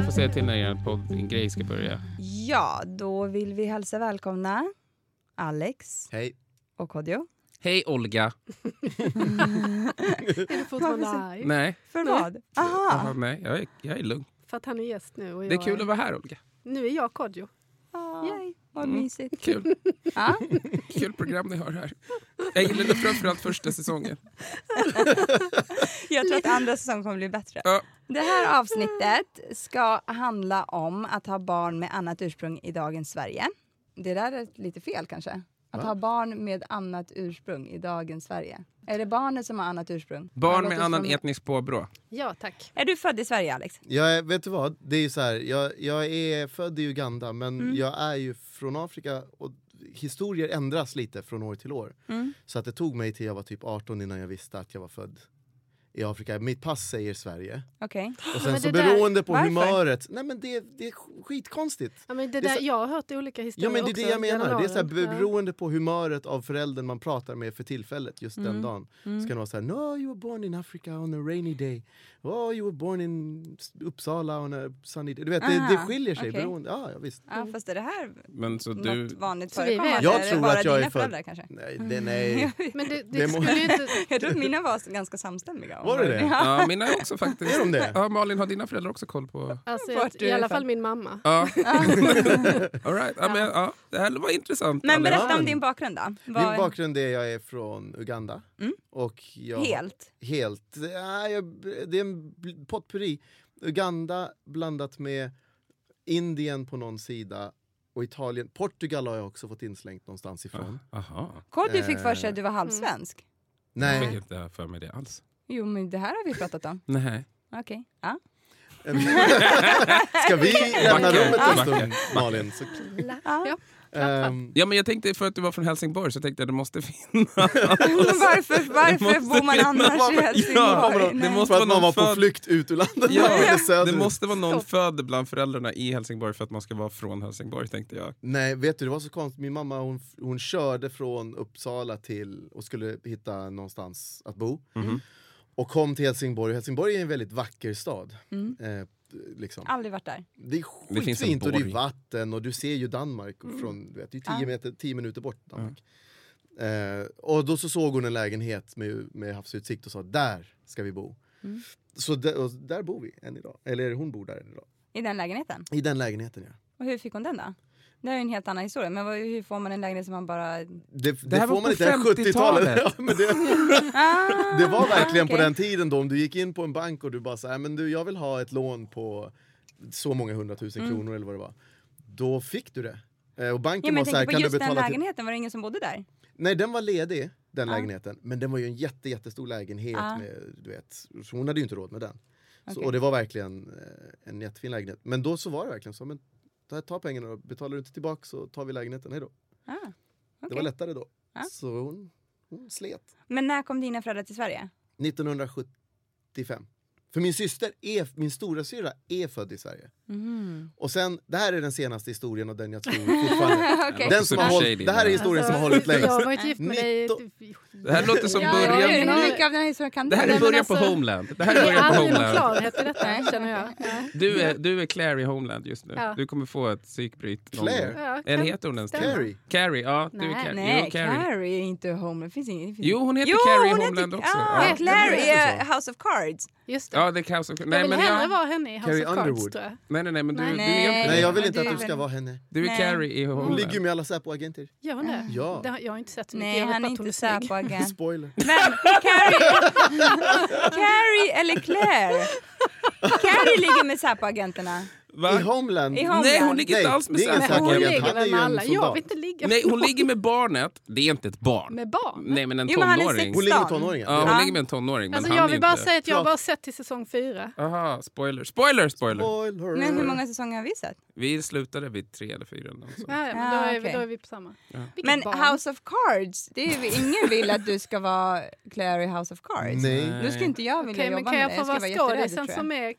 Ni får säga till när er poddgrej ska börja. Ja, då vill vi hälsa välkomna Alex Hej. och Kodjo. Hej Olga! Är du fortfarande arg? Nej, För vad? Jaha, Aha. nej jag, är, jag är lugn. För att han är gäst nu. Och jag Det är kul att vara här Olga. Nu är jag Kodjo. Ah, Yay. Vad Mm. mysigt. Kul. Ja. Kul program ni har här. Jag gillade framförallt första säsongen. Jag tror att andra säsongen kommer bli bättre. Ja. Det här avsnittet ska handla om att ha barn med annat ursprung i dagens Sverige. Det där är lite fel kanske. Att ha barn med annat ursprung i dagens Sverige. Är det barnet som har annat ursprung? Barn med annan från- etnisk påbrå. Ja, tack. Är du född i Sverige Alex? Jag är, vet du vad? Det är så här, jag, jag är född i Uganda men Mm. jag är ju från Afrika och historier ändras lite från år till år. Mm. Så att det tog mig till jag var typ 18 innan jag visste att jag var född i Afrika. Mitt pass säger Sverige. Okej. Och sen men så det där- beroende på Varför? humöret, nej men det, det är skitkonstigt. Ja, men det Det är där, så- jag har hört olika historier Ja men det är det jag menar. Det är så här, beroende på humöret av föräldern man pratar med för tillfället just den Mm. dagen. Mm. Så kan det vara så här, no you were born in Africa on a rainy day. Oh you were born in Uppsala on a sunny day. Du vet, det, det skiljer sig okej. beroende. Ja, ja visst. Ja, fast är det här Men så något du... vanligt förekommande? vet. Jag det tror att jag är född- kanske? Nej, det, nej. Men det, det, Det må- skulle inte... Jag tror att mina var ganska samstämmiga. Var det det? Ja. Mina är också faktiskt. Är de det? Ja, Malin, har dina föräldrar också koll på... Alltså, jag, du I alla fall min mamma. Ja. All right. ja, men, ja, det här var intressant. Men berätta om din bakgrund då. Min Vad- bakgrund är jag är från Uganda. Mm. Och jag, Helt? Helt. Ja, jag, det är en potpurri. Uganda blandat med Indien på någon sida och Italien. Portugal har jag också fått inslängt någonstans ifrån. Aha. Kodjo fick för sig Eh. att du var halvsvensk. Jag fick Nej. inte för mig det alls. Jo, men det här har vi pratat om. Nej. Okej. Ja. Ska vi lämna rummet en stund, Malin? Så, Ja. ehm, Ja, men jag tänkte för att du var från Helsingborg så tänkte jag att det måste finnas. varför varför måste bor man annars i Ja, Helsingborg? det Nej. måste- för att man var någon på flykt ut ur landet. Ja, det måste vara någon Stopp. född bland föräldrarna i Helsingborg för att man ska vara från Helsingborg tänkte jag. Nej, vet du, det var så konstigt. Min mamma hon, hon körde från Uppsala till och skulle hitta någonstans att bo. Mhm. Och kom till Helsingborg. Helsingborg är en väldigt vacker stad. Mm. Eh, liksom. Aldrig varit där. Det är Det finns en skitfint och det är vatten och du ser ju Danmark från, du vet, det är tio, Ja. meter, tio minuter bort. Danmark. Eh, och då så såg hon en lägenhet med, med havsutsikt och sa där ska vi bo. Mm. Så där, där bor vi än idag. Eller hon bor där än idag. I den lägenheten. I den lägenheten ja. Och hur fick hon den då? Det är en helt annan historia. Men vad, hur får man en lägenhet som man bara... Det, det, här får var man på inte, det är 70-talet. 50-talet. Ja, men det, Ah, det var verkligen på okej. den tiden då om du gick in på en bank och du bara sa men du jag vill ha ett lån på så många hundratusen Mm. kronor eller vad det var. Då fick du det. Eh, Och banken Ja, men var så här, på kan du just den betala till... lägenheten, var det ingen som bodde där? Nej den var ledig den Ja. lägenheten. Men den var ju en jätte, jättestor lägenhet Ja. med, du vet. Så hon hade ju inte råd med den. Så, Okej. och det var verkligen eh, en jättefin lägenhet. Men då så var det verkligen så, men ta, pengarna och betalar du inte tillbaka så tar vi lägenheten, hej då. Ah, Det okej. var lättare då. Ja. Så hon, hon slet. Men när kom dina föräldrar till Sverige? 1975. För min syster, är, min stora syra är född i Sverige. Mhm. Och sen, det här är den senaste historien och den jag tror fortfarande... Den som har hållit, det här är historien som har Alltså, hållit längst. Jag har varit gift med dig... Nitton- Det här låter som Ja, början. ja, kan Det här är början på alltså- Homeland. Det här är är början på Homeland. klarhet i detta, känner jag. Ja. Du är, du är Claire i Homeland just nu. Ja. Du kommer få ett psykbryt. Claire? Ja, Eller heter hon ens. Carrie. Carrie, ja. Du är Nej, Carrie. Nej, jo, Carrie. Carrie är inte home. Det finns ingen... Det finns Jo, hon heter Jo, Carrie i Homeland också. Ja. Claire är är House of Cards. Just det. Ja, det är House of jag Nej, vill men hellre jag... vara henne i House Carrie of Cards, Underwood. tror jag. Nej, nej, nej, men du, Nej, du är nej. inte Nej, jag vill inte du att du ska vara henne. Du är Nej. Carrie i Hon ligger ju med alla Säpo-agenter. Gör hon det? Ja. det? Jag har inte sett så mycket. Nej, jag han är inte. Säpo-agent. Spoiler. Men Carrie... Carrie eller Claire? Carrie ligger med Säpo-agenterna. Va? I Homeland? I Homeland. Nej, hon ligger inte Nej, alls med det är ingen Sam. Men hon ligger han är väl ju med en alla? Jag soldat. vill inte ligga Nej, med hon ligger med barnet. Det är inte ett barn. Med barn? Nej, men en Jo, men han är tonåring. Hon ligger med 16. tonåringen. Ja, hon Ja. ligger med en tonåring. Men Alltså han jag är vill bara inte... säga att jag har bara sett till säsong fyra. Aha, spoiler. Spoiler, spoiler. Spoiler. Men hur många säsonger har vi sett? Vi slutade vid tre eller fyra. eller något sånt. Ja, ja, men Ja, då, är vi, okej. då är vi på samma. Ja. Vilket Men barn? House of Cards, det är ju, ingen vill att du ska vara Claire i House of Cards. Nej. Då skulle inte jag vilja Okej, men jobba kan med jag det. få vara jätterädd, skådisen tror jag. som är...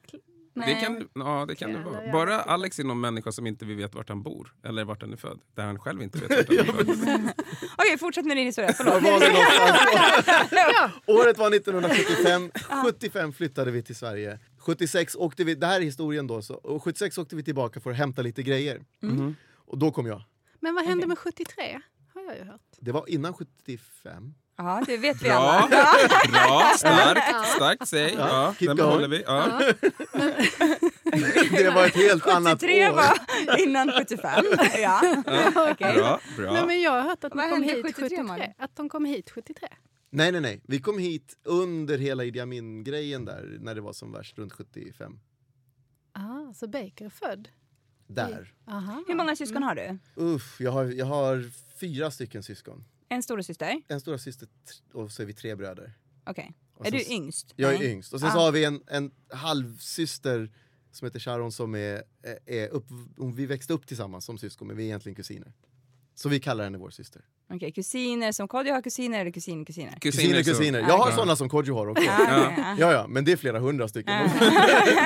Nej. kan, ja, det kan det vara. Bara Alex är någon människa som inte vi vet vart han bor. Eller vart han är född. Där han själv inte vet vart han är född. Okej, fortsätt med din historia. Förlåt. var? Året var 1975. 75 flyttade vi till Sverige. 76 åkte vi, det här är historien då, så, och 76 åkte vi tillbaka för att hämta lite grejer. Mhm. Och då kom jag. Men vad hände Okej. med 73? Har jag ju hört. Det var innan 75. Ja, det vet vi Bra, alla. bra, starkt, starkt säg. Ja, keep den behåller vi. Ja. Det var ett helt annat 73 år. var innan 75. Ja. Okej. Bra, bra. Nej, men jag har hört att de, Vad kom hit 73, 73. Malin? Att de kom hit 73. Nej, nej, nej. Vi kom hit under hela Idi Amin-grejen där, när det var som värst, runt 75. Ah, så Baker är född? Där. Aha. Hur många syskon har du? Uff, jag har, jag har fyra stycken syskon. En storasyster? En stora syster och så är vi tre bröder. Okej. Och Är så- du yngst? Jag är Nej. yngst. Och sen så Ah. har vi en, en halvsyster som heter Sharon som är, är upp, hon- vi växte upp tillsammans som syskon men vi är egentligen kusiner. Så vi kallar henne vår syster. Okej, kusiner som Kodjo har kusiner eller kusiner kusiner? Kusiner, så- kusiner. Jag har Okej. sådana som Kodjo har också. Ja. Ja, ja, men det är flera hundra stycken.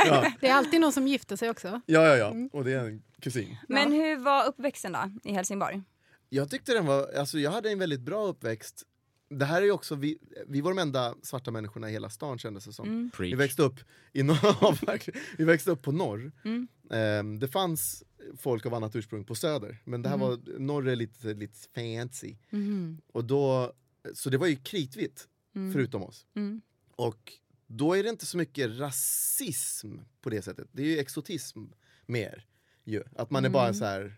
Ja, Det är alltid någon som gifter sig också. ja, ja, ja. Och det är en kusin. Men hur var uppväxten då i Helsingborg? Jag tyckte den var, alltså jag hade en väldigt bra uppväxt. Det här är ju också, vi, vi var de enda svarta människorna i hela stan kändes det som. Mm. Vi växte upp i norr, vi växte upp på norr. Mm. Ehm, det fanns folk av annat ursprung på söder, men det här Mhm. var, norr är lite, lite fancy. Mhm. Och då, så det var ju kritvitt, Mm. förutom oss. Mm. Och då är det inte så mycket rasism på det sättet. Det är ju exotism mer. Ju. Att man är bara Mm. så här,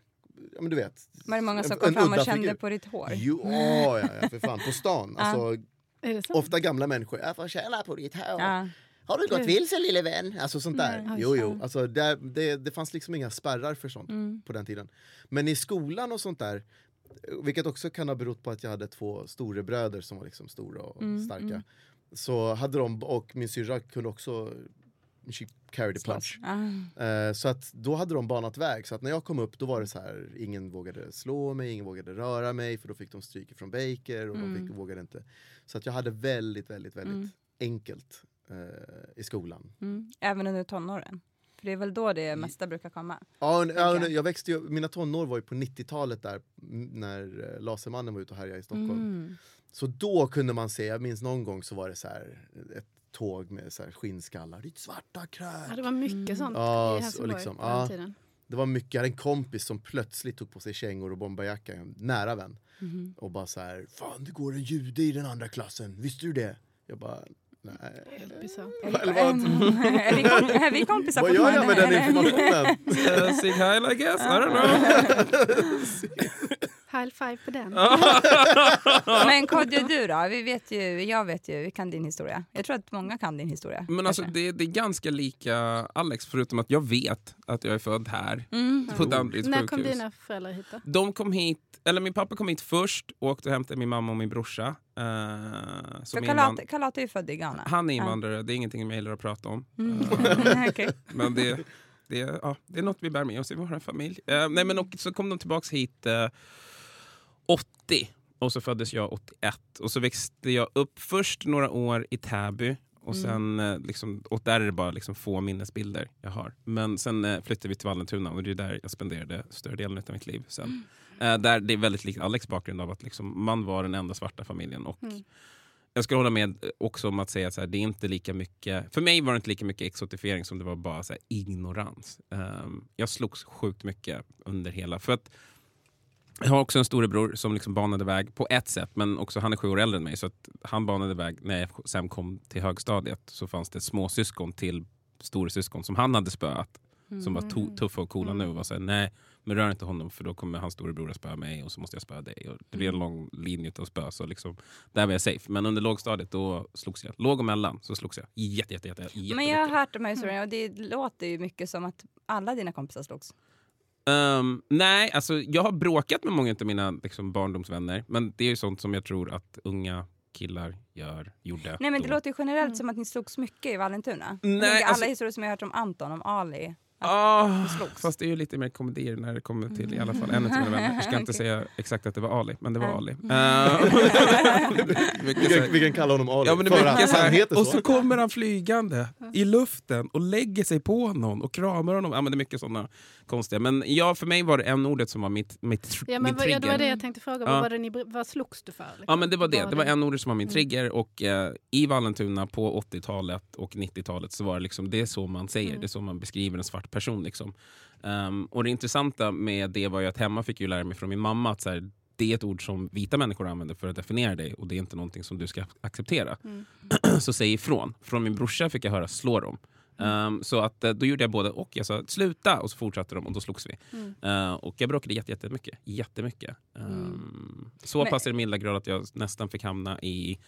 ja men du vet. Var det många som kom fram och kände figur. på ditt hår? Jo, ja, ja, för fan. På stan. Alltså, ofta gamla människor. Jag får känna på ditt hår. Ja. Har du gått vilse lille vän? Alltså sånt där. Nej. Jo, jo. Alltså, det, det, det fanns liksom inga spärrar för sånt Mm. på den tiden. Men i skolan och sånt där, vilket också kan ha berott på att jag hade två storebröder som var liksom stora och Mm, starka. mm. Så hade de, och min syrra kunde också, she carried the punch. Ah. Eh, så att då hade de banat väg. Så att när jag kom upp då var det så här, ingen vågade slå mig, ingen vågade röra mig för då fick de stryk från Baker och de Mm. fick, vågade inte. Så att jag hade väldigt, väldigt, väldigt Mm. enkelt eh, i skolan. Mm. Även under tonåren? För det är väl då det mesta brukar komma? Ja, ja, jag växte ju, mina tonår var ju på 90-talet där när eh, Lasermannen var ute och härjade i Stockholm. Mm. Så då kunde man se, jag minns någon gång så var det så här ett tåg med så här skinnskallar, ditt svarta krök. Ja, det var mycket Mm. sånt Ja, i så Helsingborg liksom, på den tiden. Det var mycket, jag hade en kompis som plötsligt tog på sig kängor och bomberjacka, en nära vän. Mhm. Och bara så här, fan det går en jude i den andra klassen, visste du det? Jag bara, nej. Vad, är, vi kompisar vad gör jag med den informationen? Sig Heil I guess, I don't know. High five på den. Men Kodjo, du då? Vi vet ju, jag vet ju, vi kan din historia. Jag tror att många kan din historia. Men alltså, det, det är ganska lika Alex, förutom att jag vet att jag är född här. Mm. På Danderyds När kom dina föräldrar hit då? De kom hit, eller min pappa kom hit först och åkte och hämtade min mamma och min brorsa. Uh, För Kalat, Kalat är ju född i Ghana. Han är invandrare, det är ingenting jag gillar att prata om. Mm. Okej. Men det, det, ja, det är något vi bär med oss i vår familj. Eh, nej, men och, så kom de tillbaks hit eh, 80 och så föddes jag 81. Och så växte jag upp först några år i Täby. Och, sen, eh, liksom, och där är det bara liksom få minnesbilder jag har. Men sen eh, flyttade vi till Vallentuna och det är där jag spenderade större delen av mitt liv sen. Eh, där det är väldigt likt Alex bakgrund av att liksom, man var den enda svarta familjen. Och Mm. Jag skulle hålla med eh, också om att säga att så här, det är inte lika mycket, för mig var det inte lika mycket exotifiering som det var bara så här, ignorans. Ehm, jag slogs sjukt mycket under hela, för att jag har också en storebror som liksom banade väg på ett sätt, men också han är sju år äldre än mig. Så att han banade väg när jag sen kom till högstadiet så fanns det småsyskon till storasyskon som han hade spöat. Som var to- tuffa och coola nu och var såhär, nej Men rör inte honom för då kommer hans storebror att spöa mig och så måste jag spöa dig. Och det blir en Mm. lång linje av spö. Så liksom, där var jag safe. Men under lågstadiet då slogs jag. Låg och mellan så slogs jag. Jätte, jätte, jätte, jätte, Men jag har hört de här Mm. historierna och det låter ju mycket som att alla dina kompisar slogs. Ehm, nej, alltså jag har bråkat med många av mina liksom, barndomsvänner. Men det är ju sånt som jag tror att unga killar gör, gjorde. Nej men det då. låter ju generellt Mm. som att ni slogs mycket i Vallentuna. Nej, tänker alltså- Alla historier som jag har hört om Anton, om Ali. Ah, slogs. fast det är ju lite mer komedier när det kommer till i alla fall en av mina vänner. Jag ska inte säga exakt att det var Ali, men det var Nej. Ali. Mycket Vi kan, här- vi kan kalla honom Ali. Ja, men det för är att han heter så. och så kommer han flygande i luften och lägger sig på någon och kramar honom. Ja, men det är mycket sådana konstiga. Men ja, för mig var det en ordet som var mitt, mitt, Ja, min men vad, ja, trigger. det var det jag tänkte fråga. Ja. Vad, var det ni, vad slogs du för? Liksom? Ja men det var det. Vad Det var en ordet som var min Mm. trigger och eh, i Vallentuna på 80-talet och 90-talet så var det liksom, det är så man säger, Mm. det är så man beskriver en svart person. Liksom. Ehm, och det intressanta med det var ju att hemma fick jag lära mig från min mamma att så här, det är ett ord som vita människor använder för att definiera dig och det är inte någonting som du ska acceptera. Mm. så säg ifrån. Från min brorsa fick jag höra slå dem. Ehm, så att, eh, då gjorde jag både och. Jag sa sluta och så fortsatte de och då slogs vi. Mm. Eh, och jag bråkade jätte- jättemycket. jättemycket. Um, Så Men- pass i den milda grad att jag nästan fick hamna i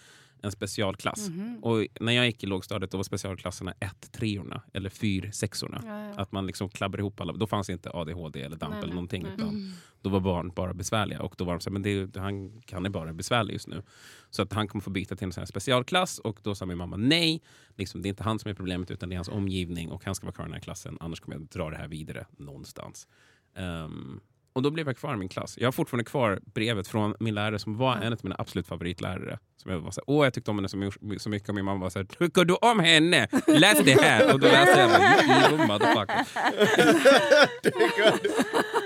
en specialklass. Mhm. Och när jag gick i lågstadiet då var specialklasserna 1-3orna eller 4-6orna. Ja, ja. Att man liksom klabbar ihop alla. Då fanns inte ADHD eller DAMP Nej, eller någonting. nej. Utan då var barn bara besvärliga. Och då var de så här, men det, han kan är bara besvärlig just nu. Så att han kommer få byta till en sån specialklass. Och då sa min mamma nej. Liksom, det är inte han som är problemet utan det är hans omgivning. Och han ska vara kvar i den här klassen. Annars kommer jag dra det här vidare någonstans. Ehm, och då blev jag kvar i min klass. Jag har fortfarande kvar brevet från min lärare som var en av mina absolut favoritlärare. Som jag var så här, Åh, jag tyckte om henne så my- så mycket och min mamma var så här, tycker du om henne? Läs det här! Och då läste jag bara, you motherfucker.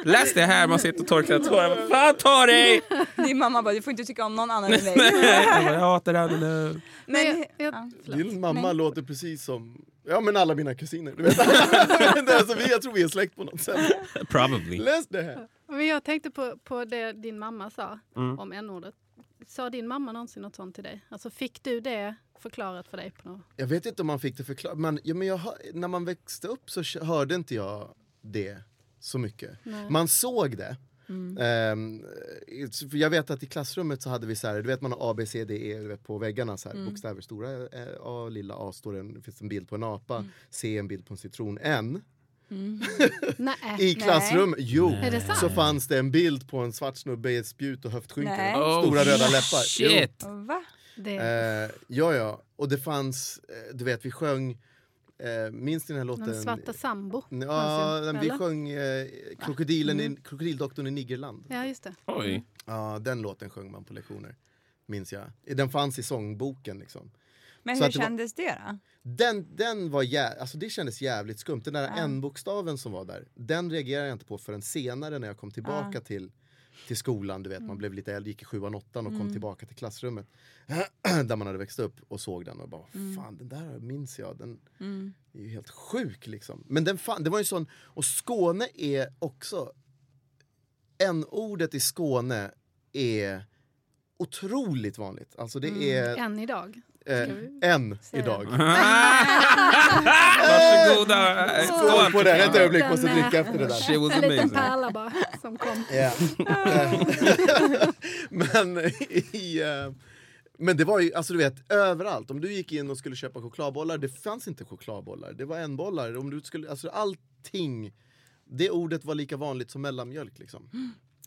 Läs det här, man sitter och torkar tårar. Fan ta dig! Din mamma bara, du får inte tycka om någon annan än dig. jag, bara, jag hatar henne nu. Men jag, jag. Din mamma Nej. låter precis som ja, men alla mina kusiner. Du vet. Det är alltså, vi, jag tror vi är släkt på något sätt. Probably. Läs det här. Men jag tänkte på, på det din mamma sa Mm. om n-ordet. Sa din mamma någonsin något sånt till dig? Alltså fick du det förklarat för dig? på något? Jag vet inte om man fick det förklarat, men, ja, men jag, när man växte upp så hörde inte jag det så mycket. Nej. Man såg det. Mm. För jag vet att i klassrummet så hade vi så här, du vet man har A, B, C, D, E du vet, på väggarna så här, Mm. bokstäver. Stora eh, A, lilla A står en, finns en bild på en apa, Mm. C en bild på en citron. N Nej. i klassrum, jo, det sant? så fanns det en bild på en svart snubbe i ett spjut och höftskynke. Nej. Oh, Stora röda läppar. Jo. Shit! Va? Det, Eh, ja, ja. Och det fanns, eh, du vet, vi sjöng, eh, minns ni den här låten? någon svarta sambo? Ja, men vi sjöng eh, krokodilen i, Krokodildoktorn i Niggerland. Ja, just det. Oj. Ja, den låten sjöng man på lektioner. Minns jag. Den fanns i sångboken liksom. Men Så hur det var- kändes det då? Den, den var jä- alltså det kändes jävligt skumt. Den där Ja. n-bokstaven som var där, den reagerade jag inte på förrän senare när jag kom tillbaka till, till skolan. Du vet, man blev lite äldre, gick i sjuan, åttan och kom tillbaka till klassrummet. där man hade växt upp och såg den och bara, fan den där minns jag. Den Mm. är ju helt sjuk liksom. Men den fan, det var ju sån, och Skåne är också, n-ordet i Skåne är otroligt vanligt. Alltså det är Än idag. eh, säga. idag. Varsågoda! Skål på den, ett ögonblick, måste dricka efter det där. She was En liten amazing. pärla bara som kom. Ja. men i... eh, men det var ju, alltså du vet, överallt. Om du gick in och skulle köpa chokladbollar, det fanns inte chokladbollar. Det var en bollar. Om du skulle, alltså allting. Det ordet var lika vanligt som mellanmjölk liksom.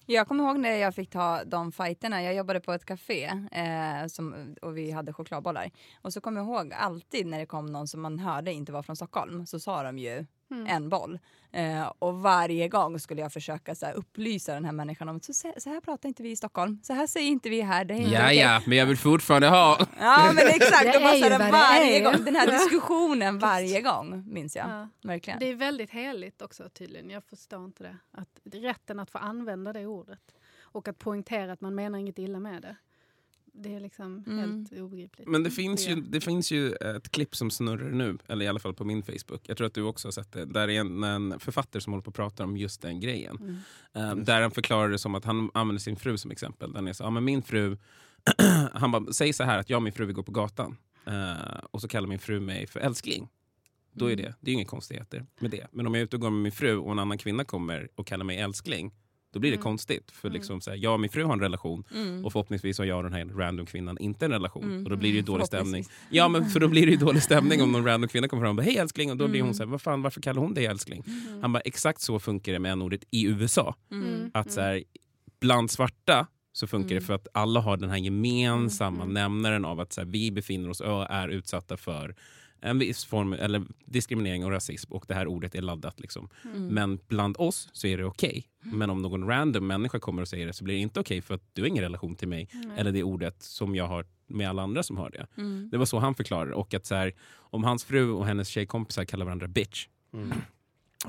Jag kommer ihåg när jag fick ta de fighterna. Jag jobbade på ett café eh, som, och vi hade chokladbollar. Och så kommer jag ihåg alltid när det kom någon som man hörde inte var från Stockholm så sa de ju Mm. en boll. Eh, och varje gång skulle jag försöka så här, upplysa den här människan om att så, så här pratar inte vi i Stockholm. Så här säger inte vi här. Det är inte Ja, okej." ja, men jag vill fortfarande ha... Ja men exakt, Det är ju varje gång, den här diskussionen varje gång minns jag. Ja. Verkligen. Det är väldigt heligt också tydligen. Jag förstår inte det. Att rätten att få använda det ordet. Och att poängtera att man menar inget illa med det. Det är liksom Mm. helt obegripligt. Men det finns, ju, det finns ju ett klipp som snurrar nu, eller i alla fall på min Facebook. Jag tror att du också har sett det. Där är en, en författare som håller på att prata om just den grejen. Mm. Eh, där han förklarar det som att han använder sin fru som exempel. Där han är så, ja, men min fru, han bara, säg så här att jag och min fru vill gå på gatan. Eh, och så kallar min fru mig för älskling. då är det, det är inga konstigheter med det. Men om jag är ute och går med min fru och en annan kvinna kommer och kallar mig älskling, då blir det konstigt. För liksom så här, jag och min fru har en relation och förhoppningsvis har jag och den här random kvinnan inte en relation. Och då blir det ju dålig stämning. Ja, men för då blir det ju dålig stämning om någon random kvinna kommer fram och bara hej älskling. Och då blir hon så här, vad fan varför kallar hon dig älskling? Han bara exakt så funkar det med n-ordet i USA. Mm. Att så här, bland svarta så funkar det för att alla har den här gemensamma nämnaren av att så här, vi befinner oss och är utsatta för en viss form eller diskriminering och rasism och det här ordet är laddat. Liksom. Men bland oss så är det okej. Men om någon random människa kommer och säger det så blir det inte okej för att du har ingen relation till mig eller det ordet som jag har med alla andra som har det. Det var så han förklarade Och att så här, om hans fru och hennes tjejkompisar kallar varandra bitch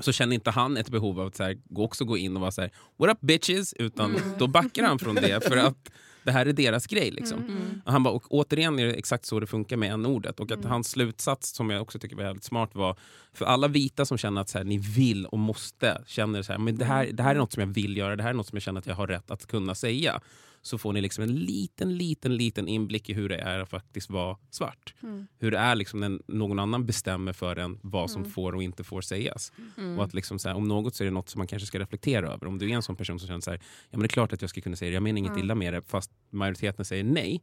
så känner inte han ett behov av att så här, gå- också gå in och vara så här, what up bitches, utan då backar han från det för att det här är deras grej. Liksom. Och han bara, och återigen är det exakt så det funkar med en ordet Och att hans slutsats, som jag också tycker var jävligt smart, var för alla vita som känner att så här, ni vill och måste, känner så här, men det här, det här är något som jag vill göra, det här är något som jag känner att jag har rätt att kunna säga. Så får ni liksom en liten, liten, liten inblick i hur det är att faktiskt vara svart. Hur det är liksom när någon annan bestämmer för en vad som får och inte får sägas. Och att liksom här, om något så är det något som man kanske ska reflektera över. Om du är en sån person som känner så här, ja men det är klart att jag ska kunna säga det, jag menar inget illa med det, fast majoriteten säger nej.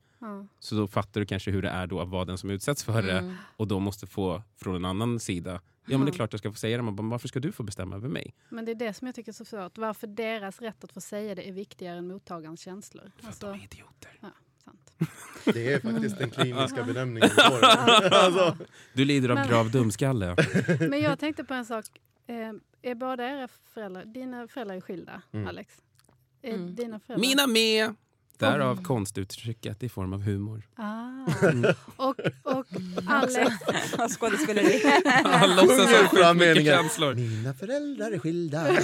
Så då fattar du kanske hur det är då att vara den som utsätts för det och då måste få från en annan sida, ja men det är klart jag ska få säga det, men bara, varför ska du få bestämma över mig? Men det är det som jag tycker är så svårt. Varför deras rätt att få säga det är viktigare än mottagarens känslor. Alltså, De är idioter. ja, sant. Det är faktiskt den kliniska benämningen på det. alltså, Du lider av Men- grav dumskalle. Men jag tänkte på en sak. Eh, är båda era föräldrar, dina föräldrar är skilda, Alex? Är Mm. dina föräldrar? Mina med! Därav konstuttrycket i form av humor. Ah. Och, och Alex, Skådespeleri. Han låtsas ha sjukt mycket känslor. Mina föräldrar är skilda.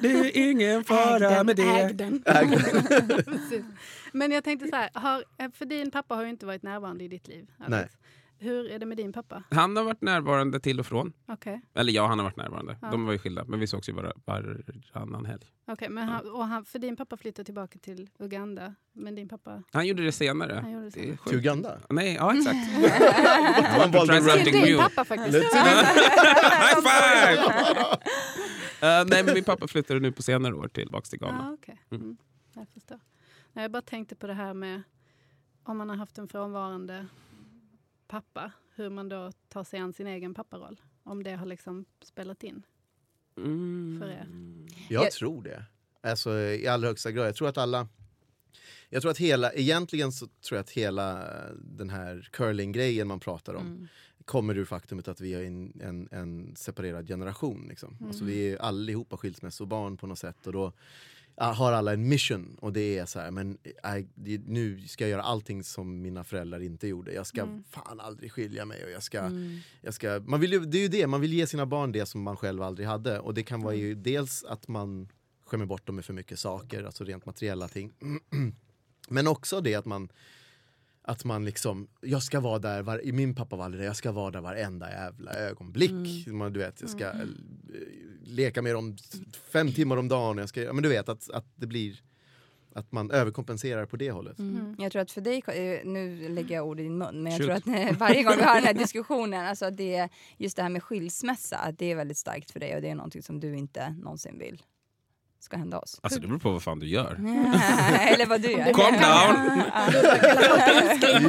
Det är ingen fara med äg det. den. Precis. Men jag tänkte så här, har, för din pappa har ju inte varit närvarande i ditt liv. Alex. Nej. Hur är det med din pappa? Han har varit närvarande till och från. Okej, Eller ja, han har varit närvarande. Ja. De var ju skilda, men vi sågs ju bara varannan helg. Okej, men han, och han, för din pappa flyttade tillbaka till Uganda, men din pappa... Han gjorde det senare. Han gjorde det Det är senare. sjukt. Till Uganda? Nej, ja exakt. Han valde Till din pappa faktiskt. High five! Eh, nej, men min pappa flyttade nu på senare år tillbaka till Ghana. Ja, okej. Mm, jag förstår. Nej, jag bara tänkte på det här med om man har haft en frånvarande pappa, hur man då tar sig an sin egen papparoll. Om det har liksom spelat in Mm. för er. Jag Jag- tror det. Alltså i allra högsta grad. Jag tror att alla... Jag tror att hela, egentligen så tror jag att hela den här curling-grejen man pratar om Mm. kommer ur faktumet att vi är en, en, en separerad generation. Liksom. Alltså, vi är allihopa skilsmässobarn på något sätt. Och då har alla en mission och det är så här, men äh, det, nu ska jag göra allting som mina föräldrar inte gjorde. Jag ska fan aldrig skilja mig. Och jag ska, Mm. jag ska, man vill det är ju det, man vill ge sina barn det som man själv aldrig hade. Och det kan vara ju dels att man skämmer bort dem med för mycket saker, alltså rent materiella ting. Men också det att man att man liksom, jag ska vara där, var, min pappa var aldrig där, jag ska vara där varenda jävla ögonblick. Man, du vet, jag ska eh, leka med dem fem timmar om dagen. Jag ska, men du vet att, att det blir, att man överkompenserar på det hållet. Mm. Jag tror att för dig, eh, nu lägger jag ord i din mun, men jag Shoot. tror att eh, varje gång vi har den här diskussionen, alltså att det är just det här med skilsmässa, att det är väldigt starkt för dig och det är någonting som du inte någonsin vill ska hända oss. Alltså det beror på vad fan du gör. Eller vad du gör. Calm down!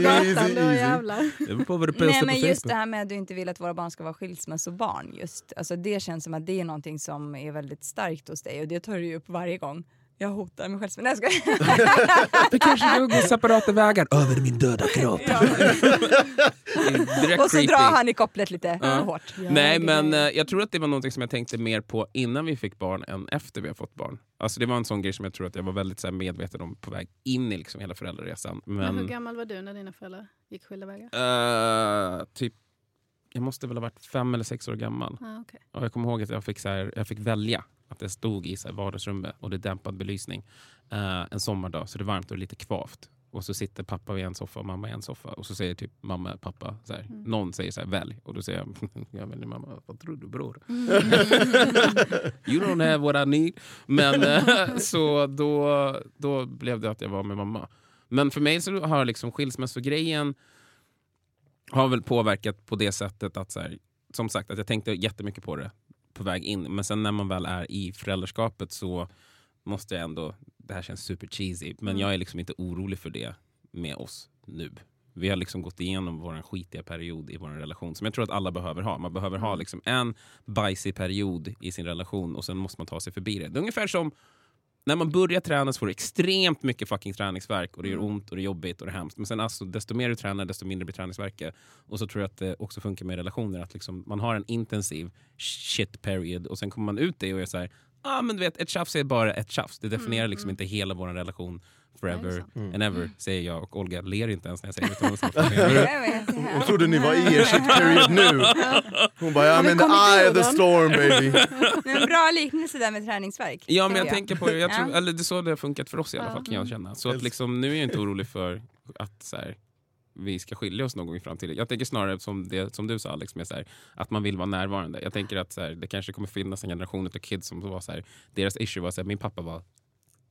Easy, easy. Det beror på vad du Nej postar men på just det här med att du inte vill att våra barn ska vara skilsmässobarn just. Alltså det känns som att det är någonting som är väldigt starkt hos dig och det tar du ju upp varje gång. Jag hotar mig själv. Nej, jag. Vi kanske ska gå separata vägar över min döda kropp. Det är Direkt Och så creepy. drar han i kopplet lite Ja. hårt. Nej, men eh, jag tror att det var något som jag tänkte mer på innan vi fick barn än efter vi har fått barn. Alltså det var en sån grej som jag tror att jag var väldigt så här, medveten om på väg in i liksom hela föräldraresan. Men hur Men gammal var du när dina föräldrar gick skilda vägar? eh, typ, jag måste väl ha varit fem eller sex år gammal. Ah, okay. Och jag kommer ihåg att jag fick, så här, jag fick välja. Att det stod i så vardagsrummet och det är dämpad belysning. Eh, en sommardag, så det är varmt och lite kvavt. Och så sitter pappa vid en soffa och mamma i en soffa. Och så säger typ mamma, pappa, så här, någon säger så här, välj. Och då säger jag, jag väljer mamma. Vad tror du bror? you don't have what I need. Men eh, så då, då blev det att jag var med mamma. Men för mig så har liksom skilsmässogrejen har väl påverkat på det sättet att så här, som sagt att jag tänkte jättemycket på det på väg in. Men sen när man väl är i föräldraskapet så måste jag ändå, det här känns super cheesy, men jag är liksom inte orolig för det med oss nu. Vi har liksom gått igenom vår skitiga period i vår relation som jag tror att alla behöver ha. Man behöver ha liksom en bajsig period i sin relation och sen måste man ta sig förbi det. Det är ungefär som när man börjar träna så får du extremt mycket fucking träningsverk och det gör ont och det är jobbigt och det är hemskt. Men sen alltså, desto mer du tränar desto mindre blir träningsverket. Och så tror jag att det också funkar med relationer. Att liksom, man har en intensiv shit period och sen kommer man ut det och är så här, ah, men du vet, ett tjafs är bara ett tjafs. Det definierar liksom inte hela vår relation forever and ever, säger jag. Och Olga ler inte ens när jag säger det. utan hon Jag trodde ni var i er shit period nu. Hon bara, I'm in the eye of the storm baby. Men bra liknelse där med träningsverk. Ja, men jag tycker tänker på det. Jag tror, Ja. eller det är så det har funkat för oss i alla fall, kan jag känna. Så att liksom, nu är jag inte orolig för att så här, vi ska skilja oss någon gång i framtiden. Jag tänker snarare som, det, som du sa Alex, med så här, att man vill vara närvarande. Jag tänker att så här, det kanske kommer finnas en generation av kids som var så här, deras issue var att min pappa var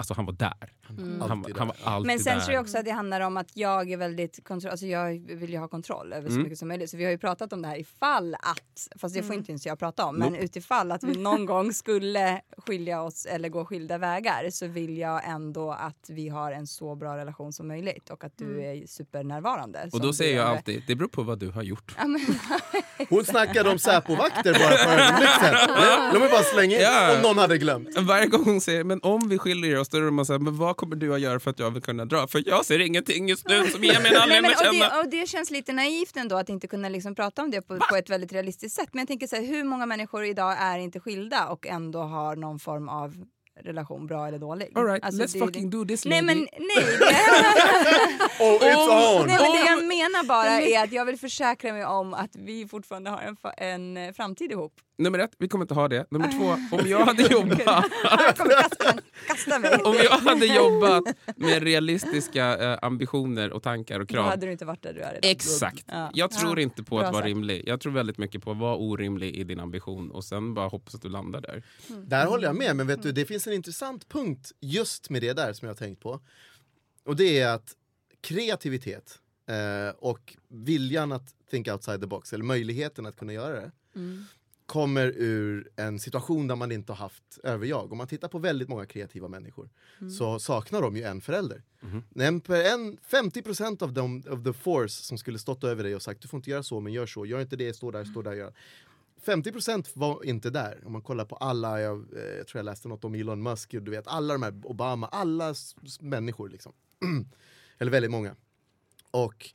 Alltså han var där. Han, Alltid han var alltid Men sen där. tror jag också att det handlar om att jag är väldigt kontroll, alltså jag vill ju ha kontroll över så Mm. mycket som möjligt. Så vi har ju pratat om det här ifall att, fast det får Mm. inte ens jag prata om, men utifall att vi någon gång skulle skilja oss eller gå skilda vägar så vill jag ändå att vi har en så bra relation som möjligt och att du är supernärvarande. Och då säger jag är. alltid, det beror på vad du har gjort. Ja, men, Hon snackade om Säpo-vakter bara för ögonblick sedan. Låt mig bara slänga in Ja. om någon hade glömt. Varje gång hon säger men om vi skiljer oss, är man så här, men vad kommer du att göra för att jag vill kunna dra? För jag ser ingenting just nu som ger mig en Nej, anledning att och, känna. det, och det känns lite naivt ändå att inte kunna liksom prata om det på, på ett väldigt realistiskt sätt. Men jag tänker så här, hur många människor idag är inte skilda och ändå har någon form av relation, bra eller dålig? All right, Alltså, let's fucking do this Nej lady. men nej, Oh, it's on! nej men det jag menar bara är att jag vill försäkra mig om att vi fortfarande har en, en eh, framtid ihop. Nummer ett, vi kommer inte ha det. Nummer två, om jag hade jobbat Jag kommer kasta, kasta mig. Om jag hade jobbat med realistiska eh, ambitioner och tankar och Då krav. hade du inte varit där du är idag. Exakt. Ja. Jag tror Ja. inte på Bra att vara sagt. rimlig. Jag tror väldigt mycket på att vara orimlig i din ambition och sen bara hoppas att du landar där. Där håller jag med, men vet du, det finns en intressant punkt just med det där som jag har tänkt på. Och det är att kreativitet eh, och viljan att think outside the box, eller möjligheten att kunna göra det, kommer ur en situation där man inte har haft överjag. Om man tittar på väldigt många kreativa människor så saknar de ju en förälder. En, en, 50% av, dem, of the force som skulle stått över dig och sagt du får inte göra så men gör så, gör inte det, stå där, stå där, gör 50% var inte där. Om man kollar på alla, jag, eh, jag tror jag läste något om Elon Musk, du vet alla de här, Obama, alla människor liksom. Eller väldigt många. Och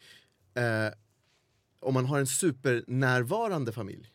eh, om man har en supernärvarande familj,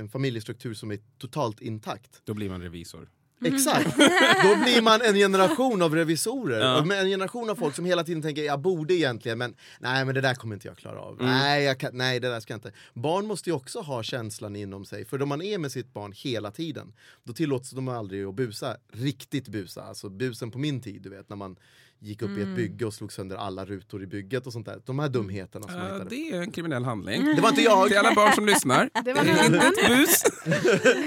en familjestruktur som är totalt intakt. Då blir man revisor. Exakt! Då blir man en generation av revisorer. Ja. En generation av folk som hela tiden tänker jag borde egentligen men nej men det där kommer inte jag klara av. Nej, jag kan, nej det där ska jag inte. Barn måste ju också ha känslan inom sig. För om man är med sitt barn hela tiden då tillåts de aldrig att busa. Riktigt busa. Alltså busen på min tid du vet när man gick upp i ett bygge och slog sönder alla rutor i bygget och sånt där. De här dumheterna som hittade. det är en kriminell handling. Det var inte jag! Till alla barn som lyssnar. Det var inte ett bus.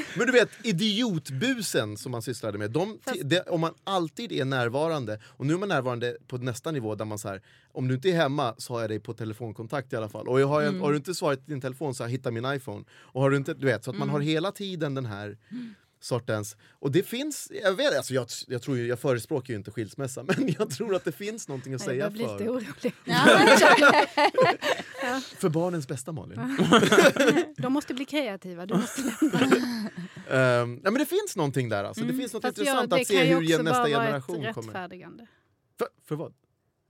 Men du vet, idiotbusen som man sysslade med, de, Fast- det, om man alltid är närvarande, och nu är man närvarande på nästa nivå där man så här, om du inte är hemma så har jag dig på telefonkontakt i alla fall. Och jag har, jag, har du inte svarat i din telefon så jag hittar min iPhone. Och har du inte, du vet, så att man har hela tiden den här sortens, och det finns, jag vet alltså jag, jag tror ju, jag förespråkar ju inte skilsmässa, men jag tror att det finns någonting att Jag säga blir lite för, orolig. för barnens bästa Malin. De måste bli kreativa. Du måste Ehm, ja, men det finns någonting där alltså. det finns något Fast intressant ja, det att se kan hur också gen- nästa bara vara generation ett kommer. rättfärdigande. För, för vad?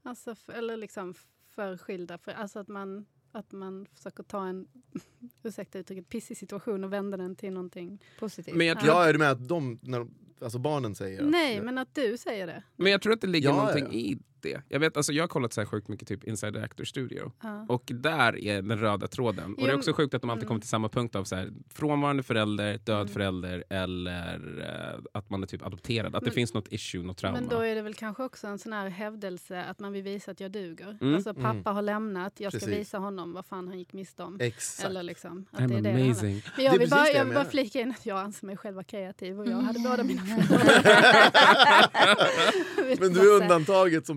Alltså, f- eller liksom för skilda. För, alltså att man, att man försöker ta en, ursäkta uttrycket, pissig situation och vända den till någonting. Positivt. Men jag, tror, Ja, är du med att de, när de, alltså barnen säger att- Nej, men att du säger det. men jag tror att det ligger Ja, någonting ja. i det. Jag, vet, alltså, jag har kollat så här sjukt mycket typ Inside the Actor Studio. Ja. Och där är den röda tråden. Och det är Jo, också sjukt att de alltid mm. kommer till samma punkt av så här, frånvarande förälder, död Mm. förälder eller eh, att man är typ adopterad. Att det Men- finns något issue, något trauma. Men då är det väl kanske också en sån här hävdelse att man vill visa att jag duger. Mm. Alltså pappa Mm. har lämnat, jag ska Precis. visa honom vad fan han gick miste om. Exakt. Eller liksom, att I'm det är det det amazing. Men jag Det är vill, bara, det jag jag vill bara flika in att jag anser mig själv vara kreativ och jag Mm. hade båda mina föräldrar. Vill Men du är undantaget som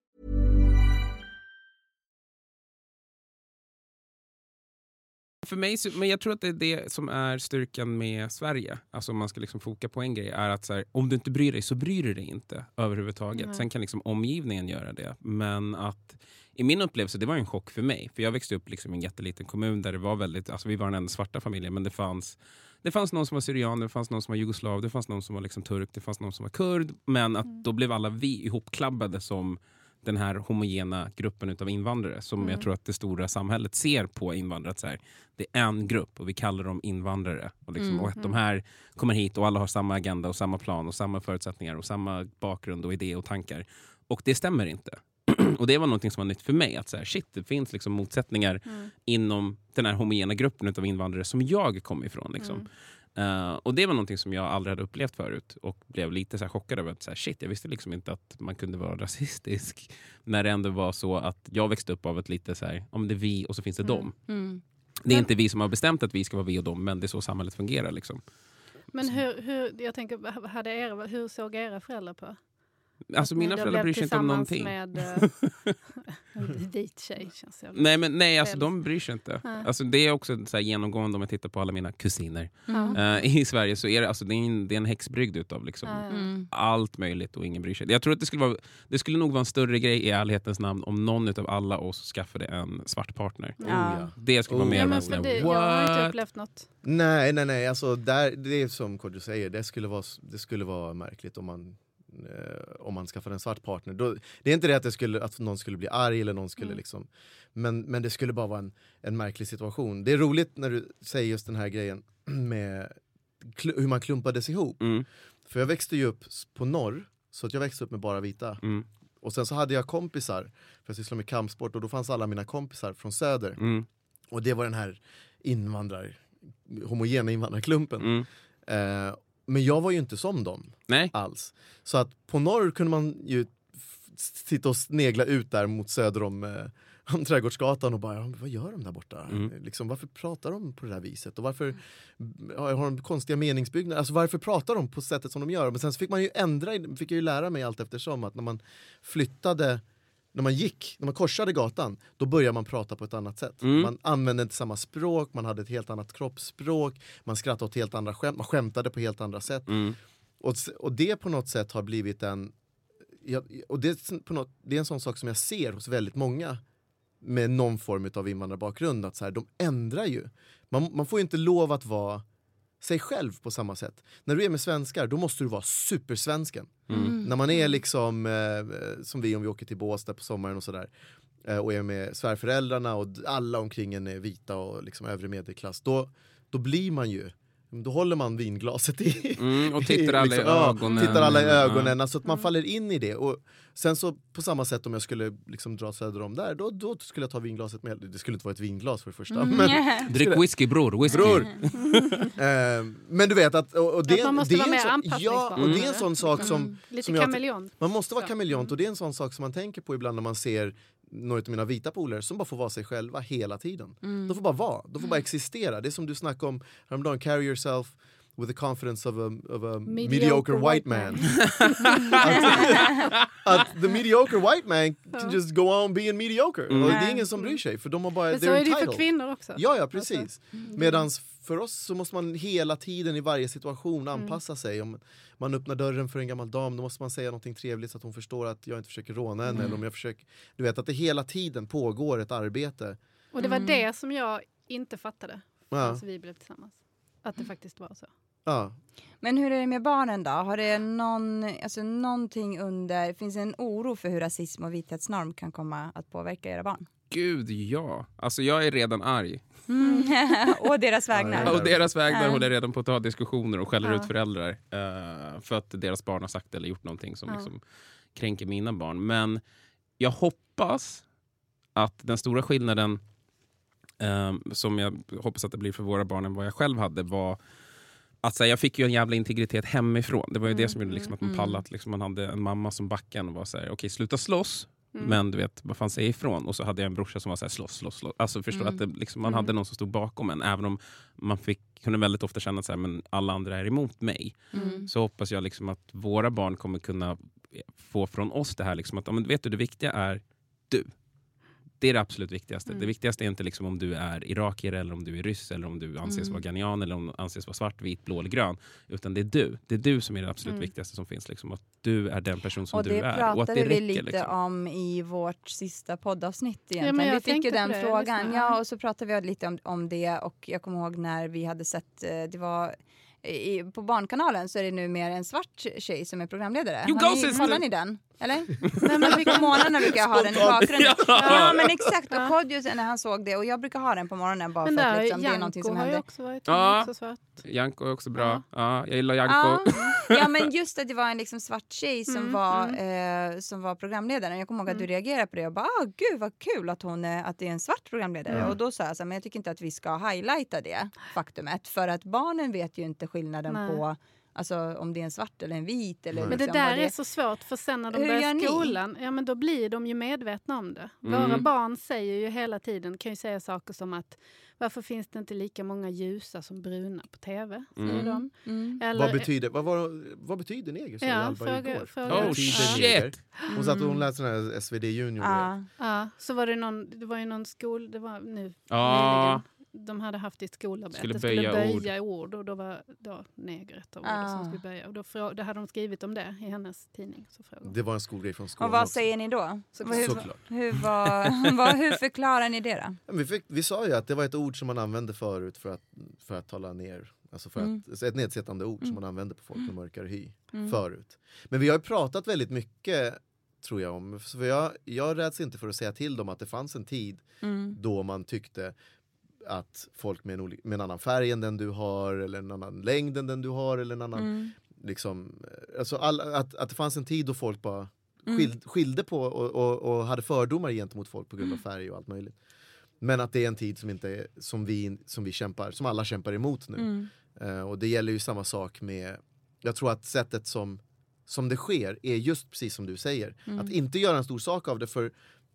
För mig, men jag tror att det är det som är styrkan med Sverige. Alltså om man ska liksom foka på en grej, är att här, om du inte bryr dig så bryr du dig inte överhuvudtaget. Nej. Sen kan liksom omgivningen göra det. Men att i min upplevelse, det var en chock för mig. För jag växte upp liksom i en jätteliten kommun där det var väldigt, alltså vi var den enda svarta familjen, men det fanns det fanns någon som var syrian, det fanns någon som var jugoslav, det fanns någon som var liksom turk, det fanns någon som var kurd. Men att då blev alla vi ihopklabbade som den här homogena gruppen utav invandrare som jag tror att det stora samhället ser på invandrare. Så här, det är en grupp och vi kallar dem invandrare. Och, liksom, och att de här kommer hit och alla har samma agenda och samma plan och samma förutsättningar och samma bakgrund och idé och tankar. Och det stämmer inte. och det var något som var nytt för mig. Att så här, shit, det finns liksom motsättningar inom den här homogena gruppen utav invandrare som jag kom ifrån. Liksom. Eh, och det var någonting som jag aldrig hade upplevt förut och blev lite så chockad över att så här, shit, jag visste liksom inte att man kunde vara rasistisk när det ändå var så att jag växte upp av ett lite så här, om det är vi och så finns det dem. Mm. Det är inte vi som har bestämt att vi ska vara vi och dem, men det är så samhället fungerar. Liksom. Men hur, hur, jag tänker, hade era, hur såg era föräldrar på? Alltså mina föräldrar bryr sig inte om någonting. Med, eh, en vit tjej känns jag. Nej, men nej alltså, de bryr sig inte. Nej. Alltså, det är också så här genomgående om jag tittar på alla mina kusiner Ja. eh, i Sverige. så är det, alltså, det, är en, det är en häxbrygd utav liksom, Ja, ja. Mm. allt möjligt och ingen bryr sig. Jag tror att det skulle, vara, det skulle nog vara en större grej i ärlighetens namn om någon av alla oss skaffade en svart partner. Oh, Ja. ja. Det skulle Oh, vara mer Ja, av men för det, jag har inte upplevt något. Nej, nej, nej. Alltså, där, det är som Kodjo säger, det skulle vara, det skulle vara märkligt om man, om man skaffade en svart partner. Då, det är inte det att, det skulle, att någon skulle bli arg eller någon skulle Mm. liksom... Men, men det skulle bara vara en, en märklig situation. Det är roligt när du säger just den här grejen med hur man klumpades ihop. Mm, För jag växte ju upp på norr, så att jag växte upp med bara vita. mm, Och sen så hade jag kompisar, för jag sysslade med kampsport, och då fanns alla mina kompisar från söder. mm, Och det var den här invandrar, homogena invandrarklumpen. mm. Eh, men jag var ju inte som dem Nej, alls. Så att på norr kunde man ju sitta och snegla ut där mot söder om, eh, om Trädgårdsgatan och bara, "Ja, vad gör de där borta? Mm. Liksom, varför pratar de på det här viset? Och varför har de konstiga meningsbyggnader? Alltså varför pratar de på sättet som de gör? Men sen fick man ju ändra, fick jag ju lära mig allt eftersom att när man flyttade när man gick, när man korsade gatan, då började man prata på ett annat sätt. Mm. Man använde inte samma språk, man hade ett helt annat kroppsspråk, man skrattade åt helt andra skämt, man skämtade på helt andra sätt. mm, Och, och det på något sätt har blivit en... Och det, på något, det är en sån sak som jag ser hos väldigt många med någon form av invandrarbakgrund, att så här, de ändrar ju. Man, man får ju inte lov att vara sig själv på samma sätt. När du är med svenskar, då måste du vara supersvensken. mm. När man är liksom, eh, som vi om vi åker till Båstad på sommaren och sådär, eh, och är med svärföräldrarna och alla omkring en är vita och liksom övre medelklass, då, då blir man ju, då håller man vinglaset i, Mm, och tittar alla i liksom, ja, ögonen. tittar alla i Ja. ögonen, alltså att man faller in i det. Och sen så på samma sätt om jag skulle liksom dra söder om där, då, då skulle jag ta vinglaset med. Det skulle inte vara ett vinglas för det första. Mm. Men, Drick whisky bror, whisky. Bror. eh, men du vet att, och, och det, Att man måste det vara är mer anpassningsbar. Ja, och det är en sån sak som, Mm. Lite som jag- kameleont. man måste vara kameleont och det är en sån sak som man tänker på ibland när man ser några av mina vita polare som bara får vara sig själva hela tiden. De får bara vara, de får bara existera. Det är som du snackade om häromdagen, carry yourself with the confidence of a, of a mediocre, white man. att, att the mediocre white man can just go on being mediocre. Och det är ingen som bryr sig för de har bara, Men så är det ju för entitled. kvinnor också. Ja, ja precis. Medan för oss så måste man hela tiden i varje situation anpassa sig. Om man öppnar dörren för en gammal dam då måste man säga något trevligt så att hon förstår att jag inte försöker råna henne. Eller om jag försöker, du vet att det hela tiden pågår ett arbete. Och det var det som jag inte fattade Ja. förrän vi blev tillsammans. Att det faktiskt var så. Ja. Men hur är det med barnen då? Har det någon, alltså någonting under, finns det en oro för hur rasism och vithetsnorm kan komma att påverka era barn? Gud ja. Alltså jag är redan arg. och deras vägnar? ja. Och deras vägnar håller jag redan på att ta diskussioner och skäller Ja. ut föräldrar. eh, för att deras barn har sagt eller gjort någonting som Ja. liksom kränker mina barn. Men jag hoppas att den stora skillnaden eh, som jag hoppas att det blir för våra barn än vad jag själv hade var att så här, jag fick ju en jävla integritet hemifrån. Det var ju det som gjorde liksom att man mm. pallade. att Liksom man hade en mamma som backade och var så här, okej sluta slåss. Mm. Men du vet, vad fan säger ifrån? Och så hade jag en brorsa som var så här, slåss, slåss, slåss. Alltså förstår Mm. att det, liksom, man Mm. hade någon som stod bakom en. Även om man fick, kunde väldigt ofta känna att men alla andra är emot mig. Mm. Så hoppas jag liksom att våra barn kommer kunna få från oss det här liksom att ja, men vet du, det viktiga är du. Det är det absolut viktigaste. Mm. Det viktigaste är inte liksom om du är irakier, eller om du är ryss, eller om du anses Mm. vara ghanian, eller om du anses vara svart, vit, blå eller grön. Utan det är du. Det är du som är det absolut Mm. viktigaste som finns. Liksom, att du är den person som Och du är. pratade och att det vi räcker, lite liksom. om i vårt sista poddavsnitt men egentligen. jag vi fick ju tänkte den det, frågan. Ja, och så pratade vi lite om, om det och jag kommer ihåg när vi hade sett, eh, det var i, på Barnkanalen så är det nu mer en svart tjej som är programledare. You Har go, ni, kollar ni den? Eller? Nej, men På morgonen brukar jag ha den i bakgrunden. Ja. Men exakt, och. Kodjo när han såg det och jag brukar ha den på morgonen bara Men för att liksom, det är någonting Janko som har ju händer. också varit Ja. också svart. Janko är också bra. Ja. Ja. jag gillar Janko. Ja, ja men just att det var en liksom svart tjej som, Mm, var, eh, som var programledaren. Jag kommer ihåg att du Mm. reagerade på det och bara ah, gud vad kul att, hon är, att det är en svart programledare. Ja. Och då sa jag så här, men jag tycker inte att vi ska highlighta det faktumet för att barnen vet ju inte skillnaden Nej. på alltså, om det är en svart eller en vit. Eller Nej. Men det liksom där vad är så svårt för sen när de Hur börjar skolan, ja men då blir de ju medvetna om det. Mm. Våra barn säger ju hela tiden, kan ju säga saker som att varför finns det inte lika många ljusa som bruna på tv? Säger Mm. de. Mm. Eller, Vad betyder, vad, var, vad betyder neger? sa Ja, fråga- fråga- Oh shit! Hon sa att hon Mm. läste den här SvD Junior. Ja. Ja, så var det någon, det var ju någon skol, det var nu nyligen, de hade haft ett skolarbete, Skulle skulle böja böja, ord. och då var då neger ett av orden Ah. som skulle böja. Och då, frå, då hade de skrivit om det i hennes tidning. Så frågade. Det var en skolgrej från skolan Och vad också. säger ni då? Hur, Såklart. hur, vad, vad, hur förklarar ni det då? Vi, fick, vi sa ju att det var ett ord som man använde förut för att, för att tala ner. Alltså för Mm. att, så ett nedsättande ord som Mm. man använde på folk med mörkare hy Mm. förut. Men vi har ju pratat väldigt mycket tror jag om. För jag, jag räds inte för att säga till dem att det fanns en tid Mm. då man tyckte att folk med en, oli- med en annan färg än den du har eller en annan längd än den du har eller en annan Mm. liksom, eh, alltså all, att, att det fanns en tid då folk bara Mm. skild, skilde på och, och, och hade fördomar gentemot folk på grund av Mm. färg och allt möjligt. Men att det är en tid som, inte är, som, vi, som vi kämpar, som alla kämpar emot nu. Mm. Eh, och det gäller ju samma sak med, jag tror att sättet som, som det sker är just precis som du säger. Mm. Att inte göra en stor sak av det för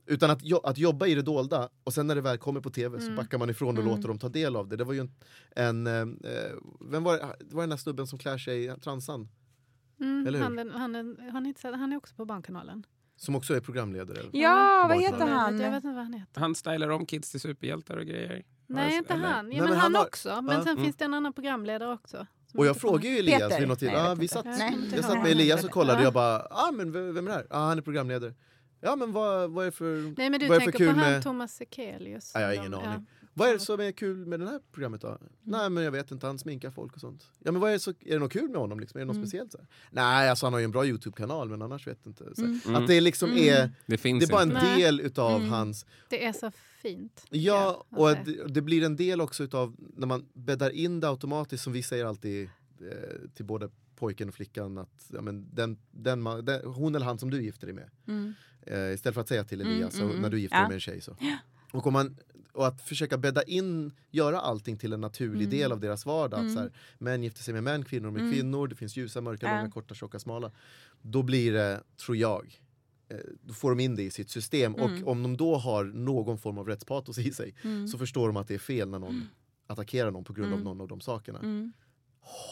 utan att, jo, att jobba i det dolda och sen när det väl kommer på tv så Mm. backar man ifrån och Mm. låter dem ta del av det. Det var ju en, en eh, vem var det, det var den där snubben som klär sig, transan, Mm, Eller hur? han, den- han, den- han, är inte, så- han är också på Barnkanalen. som också är programledare. Ja, vad heter han? Jag vet inte vad han heter. Han stylar om kids till superhjältar och grejer. Nej, inte eller? han. Ja, Nej, men men han, har- också. Men sen Mm. finns det en annan programledare också. Och jag frågade ju Elias Peter? vid något Nej, tillfälle. vet vi satt, jag satt med Elias och kollade Ja. jag bara, ah, men vem vem är det här? Ah, han är programledare. Ja men vad, vad är det för, Nej, men du vad är det för tänker på kul han med, Thomas Sekelius. Ja, jag har ingen de- aning. vad är det som är kul med det här programmet då? Nej men jag vet inte, han sminkar folk och sånt. Ja men vad är det, så, är det något kul med honom liksom? Är det något Mm. speciellt? Så här? Nej alltså han har ju en bra Youtube-kanal men annars vet jag inte. Mm. Mm. Att det liksom Mm. är, Det finns det är bara en inte. Nej. del utav Mm. hans Det är så fint. Ja, jag, och se. det, det blir en del också utav när man bäddar in det automatiskt som vi säger alltid eh, till både pojken och flickan att ja, men den, den, man, den, hon eller han som du gifter dig med. Mm. Eh, istället för att säga till Mm, Elias mm, så när mm. du gifter Ja. dig med en tjej. Så. Och, om man, och att försöka bädda in, göra allting till en naturlig Mm. del av deras vardag. Att Mm. så här, män gifter sig med män, kvinnor med Mm. kvinnor. Det finns ljusa, mörka, Ja. långa, korta, tjocka, smala. Då blir det, tror jag, eh, då får de in det i sitt system. Mm. Och om de då har någon form av rättspatos i sig Mm. så förstår de att det är fel när någon attackerar någon på grund av Mm. någon av de sakerna. Mm.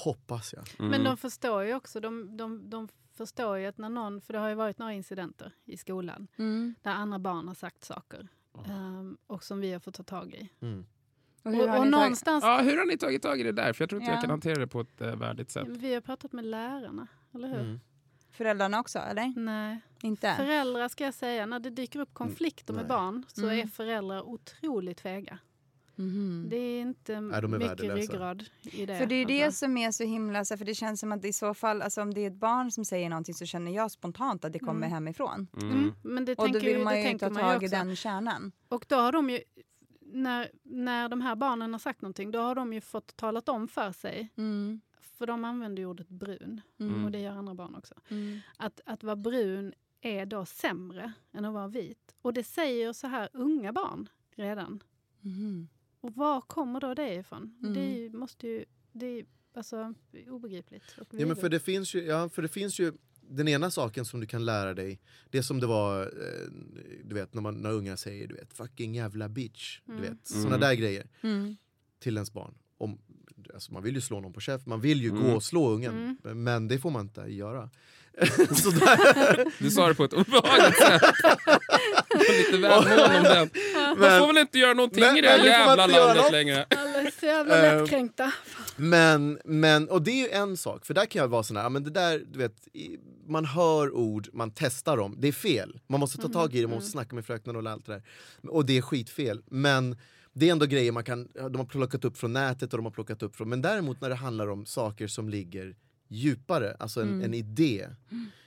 Hoppas jag. Mm. Men de förstår ju också, de, de, de förstår ju att när någon, för det har ju varit några incidenter i skolan Mm. där andra barn har sagt saker ehm, och som vi har fått ta tag i. Mm. Och Och, hur har och ni tagit- någonstans, Ja, hur har ni tagit tag i det där? För jag tror inte Ja. jag kan hantera det på ett eh, värdigt sätt. vi har pratat med lärarna, eller hur? Mm. Föräldrarna också, eller? Nej. Inte? Föräldrar ska jag säga, när det dyker upp konflikter med barn så Mm. är föräldrar otroligt fega. Mhm. Det är inte de är mycket värdelösa. ryggrad i det. För det är det alltså. som är så himla, för det känns som att i så fall, alltså om det är ett barn som säger någonting så känner jag spontant att det kommer Mm. hemifrån. Mm. Mm, men det Och då vill ju, man det ju tänker ta tag i den kärnan. Och då har de ju, när, när de här barnen har sagt någonting, då har de ju fått talat om för sig, Mm. för de använder ju ordet brun, Mm. och det gör andra barn också, Mm. att, att vara brun är då sämre än att vara vit. Och det säger så här unga barn redan. Mhm. Och var kommer då det ifrån? Mm. Det måste ju, det är alltså obegripligt. Och Ja, men för det finns ju, ja, för det finns ju den ena saken som du kan lära dig, det som det var eh, du vet, när, man, när unga säger du vet, fucking jävla bitch. Du Mm. vet, såna där grejer Mm. till ens barn. Om, alltså man vill ju slå någon på käften, man vill ju Mm. gå och slå ungen. Mm. Men det får man inte göra. Du sa det på ett obehagligt sätt. Lite väl mån om den. Man Men- får väl inte göra någonting Men- i det här jävla landet längre. Alla är så jävla Eh, lättkränkta. men, men, och det är ju en sak, för där kan jag vara sån här, ja, men det där, du vet, man hör ord, man testar dem, det är fel. Man måste ta tag i det, man måste snacka med fröknen och allt det där. Och det är skitfel. Men det är ändå grejer man kan, de har plockat upp från nätet och de har plockat upp från, men däremot när det handlar om saker som ligger djupare, alltså en, en idé.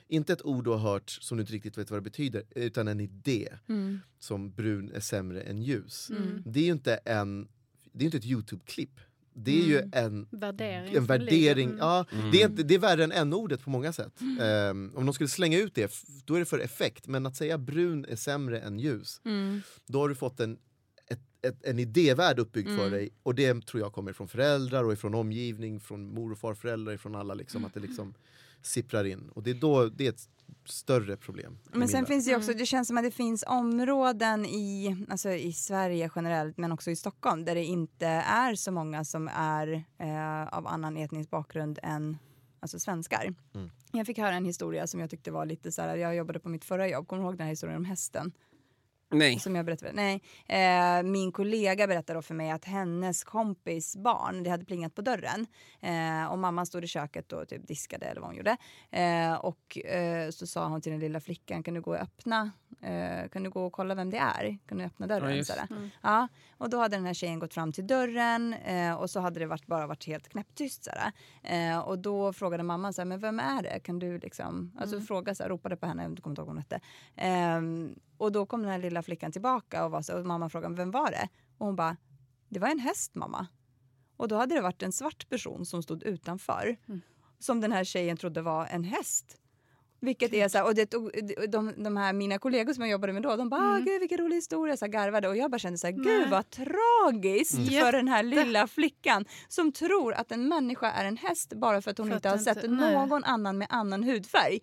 Inte ett ord du har hört som du inte riktigt vet vad det betyder, utan en idé. Mm. Som brun är sämre än ljus. Mm. Det är ju inte en, det är inte ett Youtube-klipp. Det är ju Mm. en Värdering. en värdering. ligger. Ja, Mm. det, är inte, det är värre än n-ordet på många sätt. Ehm, om de skulle slänga ut det, då är det för effekt. Men att säga brun är sämre än ljus, Mm. då har du fått en, ett, ett, en idévärld uppbyggd för Mm. dig. Och det tror jag kommer från föräldrar och ifrån omgivning, från mor och farföräldrar, ifrån alla. Liksom, att det liksom sipprar in. Och det är då det är ett större problem. Men sen värld. finns det också, Mm. det känns som att det finns områden i, alltså i Sverige generellt men också i Stockholm där det inte är så många som är eh, av annan etnisk bakgrund än alltså svenskar. Mm. Jag fick höra en historia som jag tyckte var lite så här, jag jobbade på mitt förra jobb, kommer du ihåg den här historien om hästen? Nej. Som jag berättade. Nej. Eh, min kollega berättade då för mig att hennes kompis barn, det hade plingat på dörren eh, och mamman stod i köket och typ diskade eller vad hon gjorde. Eh, och eh, så sa hon till den lilla flickan, kan du gå och öppna, eh, kan du gå och kolla vem det är? Kan du öppna dörren? Ja. Sådär. Mm. Ja, och då hade den här tjejen gått fram till dörren eh, och så hade det varit, bara varit helt knäpptyst. Sådär. Eh, och då frågade mamman så här, men vem är det? Kan du liksom, alltså Mm. fråga så här, ropade på henne, jag kommer inte ihåg vad hon hette. Ehm, och då kom den här lilla flickan tillbaka och, var så, och mamma frågade, vem var det? Och hon bara, det var en häst mamma. Och då hade det varit en svart person som stod utanför. Mm. Som den här tjejen trodde var en häst. Vilket är så här, och det, tog- de, de här mina kollegor som jag jobbade med då, de bara, ah, Mm. gud vilken rolig historia, så här, garvade. Och jag bara kände så här, gud vad tragiskt Mm. för den här lilla flickan som tror att en människa är en häst bara för att hon För inte har inte- sett nej. någon annan med annan hudfärg.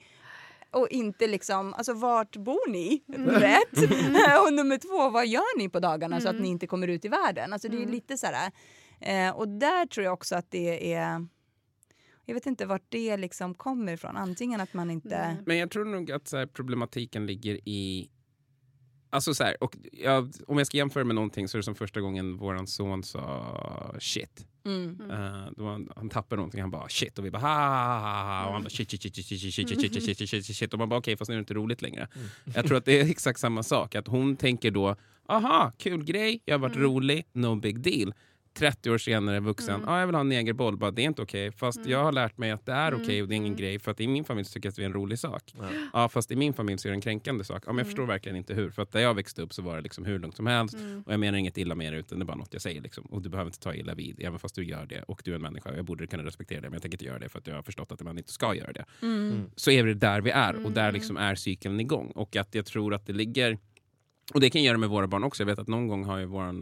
Och inte liksom, alltså vart bor ni? Mm. Rätt. och nummer två, vad gör ni på dagarna så att Mm. ni inte kommer ut i världen? Alltså det är Mm. lite så här. Eh, och där tror jag också att det är, jag vet inte vart det liksom kommer ifrån. Antingen att man inte... Nej. Men jag tror nog att så här, problematiken ligger i... Alltså så här, och jag, om jag ska jämföra med någonting så är det som första gången våran son sa shit. Mm. Mm. Eh, då han, han tappade någonting, han bara shit och vi bara ha, ha, ha, ha, och han bara shit shit shit shit shit shit shit shit shit shit shit shit och man bara okej fast nu är det inte roligt längre. Jag tror att det är exakt samma sak, att hon tänker då aha, kul grej, jag har varit Mm. rolig, no big deal. 30 år senare vuxen, Mm. ah, jag vill ha en negerboll, bara, det är inte okej. Fast Mm. jag har lärt mig att det är Mm. okej och det är ingen Mm. grej. För att i min familj så tycker jag att det är en rolig sak. Ja. Ja, fast i min familj så är det en kränkande sak. Ja, men jag Mm. förstår verkligen inte hur. För att där jag växte upp så var det liksom hur lugnt som helst. Mm. Och jag menar inget illa med det, utan det är bara något jag säger. Liksom. Och du behöver inte ta illa vid, även fast du gör det. Och du är en människa, jag borde kunna respektera det. Men jag tänker inte göra det för att jag har förstått att man inte ska göra det. Så är det där vi är. Och där liksom är cykeln igång. Och att jag tror att det ligger... Och det kan jag göra med våra barn också. Jag vet att någon gång har ju vår äh,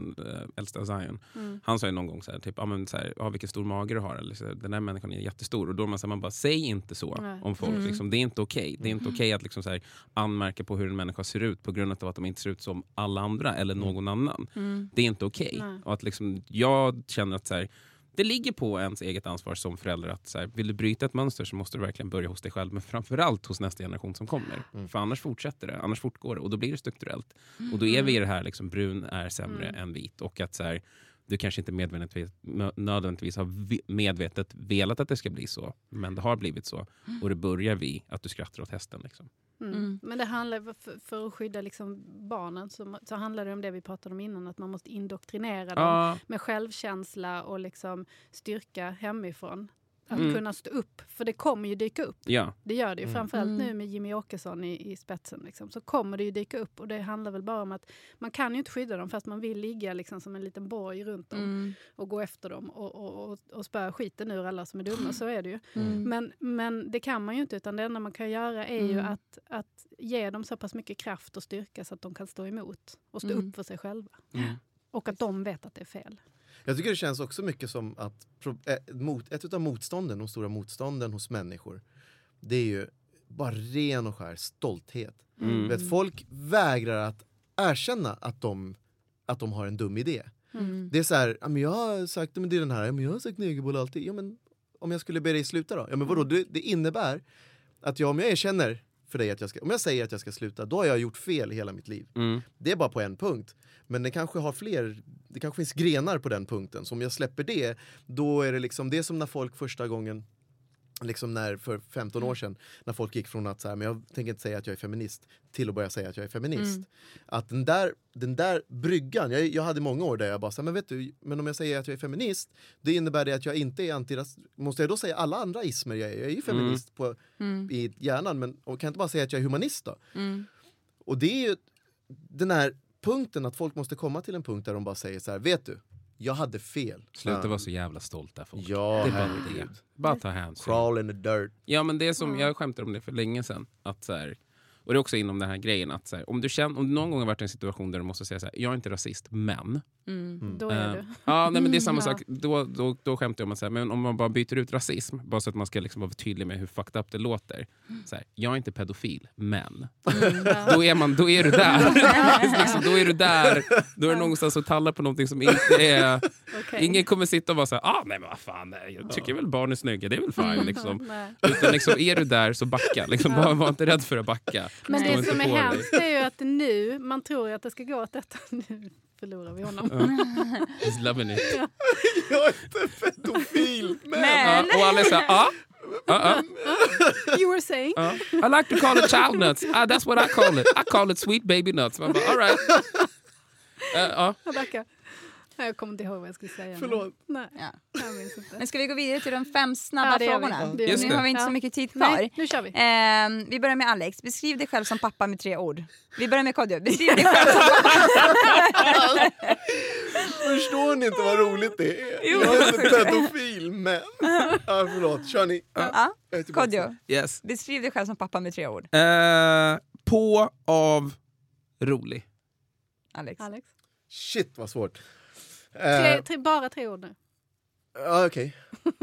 äldsta Zion, Mm. han sa ju någon gång så här, typ, ah, men så här, ah, vilken stor mage du har. Eller så, här, den där människan är jättestor. Och då man, så här, man bara, säg inte så Nej. om folk. Mm. Liksom, det är inte okej. Det är inte okej att liksom, så här, anmärka på hur en människa ser ut på grund av att de inte ser ut som alla andra eller någon annan. Mm. Det är inte okej. Nej. Och att liksom, jag känner att så här, det ligger på ens eget ansvar som förälder att så här, vill du bryta ett mönster så måste du verkligen börja hos dig själv men framförallt hos nästa generation som kommer. Mm. För annars fortsätter det, annars fortgår det och då blir det strukturellt. Och då är vi i det här liksom, brun är sämre Mm. än vit och att så här, du kanske inte medvetet, nödvändigtvis har medvetet velat att det ska bli så men det har blivit så och det börjar vi att du skrattar åt hästen. Liksom. Mm. Mm. Men det handlar, för, för att skydda liksom barnen så, så handlar det om det vi pratade om innan, att man måste indoktrinera dem Ja, med självkänsla och liksom styrka hemifrån. Att Mm. kunna stå upp, för det kommer ju dyka upp. ja. Det gör det ju, Mm. framförallt Mm. nu med Jimmy Åkesson i, i spetsen. Liksom, så kommer det ju dyka upp och det handlar väl bara om att man kan ju inte skydda dem fast man vill ligga liksom som en liten borg runt dem Mm. och gå efter dem och, och, och, och spöa skiten ur alla som är dumma, så är det ju. Mm. Men, men det kan man ju inte, utan det enda man kan göra är ju Mm. att, att ge dem så pass mycket kraft och styrka så att de kan stå emot och stå Mm. upp för sig själva. Mm. Och att de vet att det är fel. Jag tycker det känns också mycket som att eh, mot, ett av motstånden, de stora motstånden hos människor, det är ju bara ren och skär stolthet. Mm. Vet, folk vägrar att erkänna att de, att de har en dum idé. Mm. Det är så här, ja, men jag har sagt men det är den här, ja, men jag har sagt negerboll alltid. Ja, men om jag skulle be dig sluta då? Ja, men vadå? Det, det innebär att jag, om jag erkänner för dig att jag ska, om jag säger att jag ska sluta, då har jag gjort fel i hela mitt liv. Mm. Det är bara på en punkt. Men det kanske har fler, det kanske finns grenar på den punkten. Så om jag släpper det, då är det liksom, det är som när folk första gången Liksom när, för 15 år sedan, när folk gick från att så här, men jag tänker inte säga att jag är feminist till att börja säga att jag är feminist. Mm. Att den där, den där bryggan, jag, jag hade många år där jag bara sa, men vet du, men om jag säger att jag är feminist, det innebär det att jag inte är antiras... Måste jag då säga alla andra ismer jag är? Jag är ju feminist på, Mm. i hjärnan, men och kan jag inte bara säga att jag är humanist då? Mm. Och det är ju den här punkten att folk måste komma till en punkt där de bara säger så här, vet du, jag hade fel. Sluta Ja. vara så jävla stolta folk. Ja, det är bara det. Bara ta hänsyn. Crawl in the dirt. Ja men det är som, jag skämtade om det för länge sedan. Att så här, och det är också inom den här grejen att så här, om, du känner, om du någon gång har varit i en situation där du måste säga så här, jag är inte rasist men. Mm. Då är Eh, du. Ja, nej, men det är samma Ja. sak. Då, då, då skämtar jag om att säga, men om man bara byter ut rasism, bara så att man ska liksom vara tydlig med hur fucked up det låter. Så här, jag är inte pedofil, men. Då är, man, då är du där. liksom, då är du där. Då är du någonstans och tallar på någonting som inte är... Okej. Ingen kommer sitta och vara så här, ah, nej men vad fan, nej, jag tycker väl barn är snygga, det är väl fine. Liksom. Nej. Utan liksom, är du där så backa. Liksom, var, var inte rädd för att backa. Men Stå det som är hemskt är ju att nu, man tror att det ska gå åt detta. Nu förlorar vi honom. He's loving it. Jag är inte pedofil, men... Men- Ja, och alla såhär, ah, ah, ah. You were saying. Ja. I like to call it child nuts. Ah, that's what I call it. I call it sweet baby nuts. Man bara, all right. Eh, ja. Jag backar. Nej, Jag kommer inte ihåg vad jag skulle säga. Förlåt. Nej, Ja. jag minns inte. Men ska vi gå vidare till de fem snabba Ja, vi. frågorna? Nu har vi inte Ja. så mycket tid kvar. Nej, nu kör vi. Ehm, vi börjar med Alex. Beskriv dig själv som pappa med tre ord. Vi börjar med Kodjo. Beskriv dig själv som Förstår ni inte vad roligt det är? Jo. Jag är inte pedofil, men... Ja, förlåt, kör ni. Tillbaka. Kodjo. Yes. Beskriv dig själv som pappa med tre ord. Eh, på, av, rolig. Alex. Alex. Shit vad svårt. Tre, Eh, tre, bara tre ord nu. ja, Okej.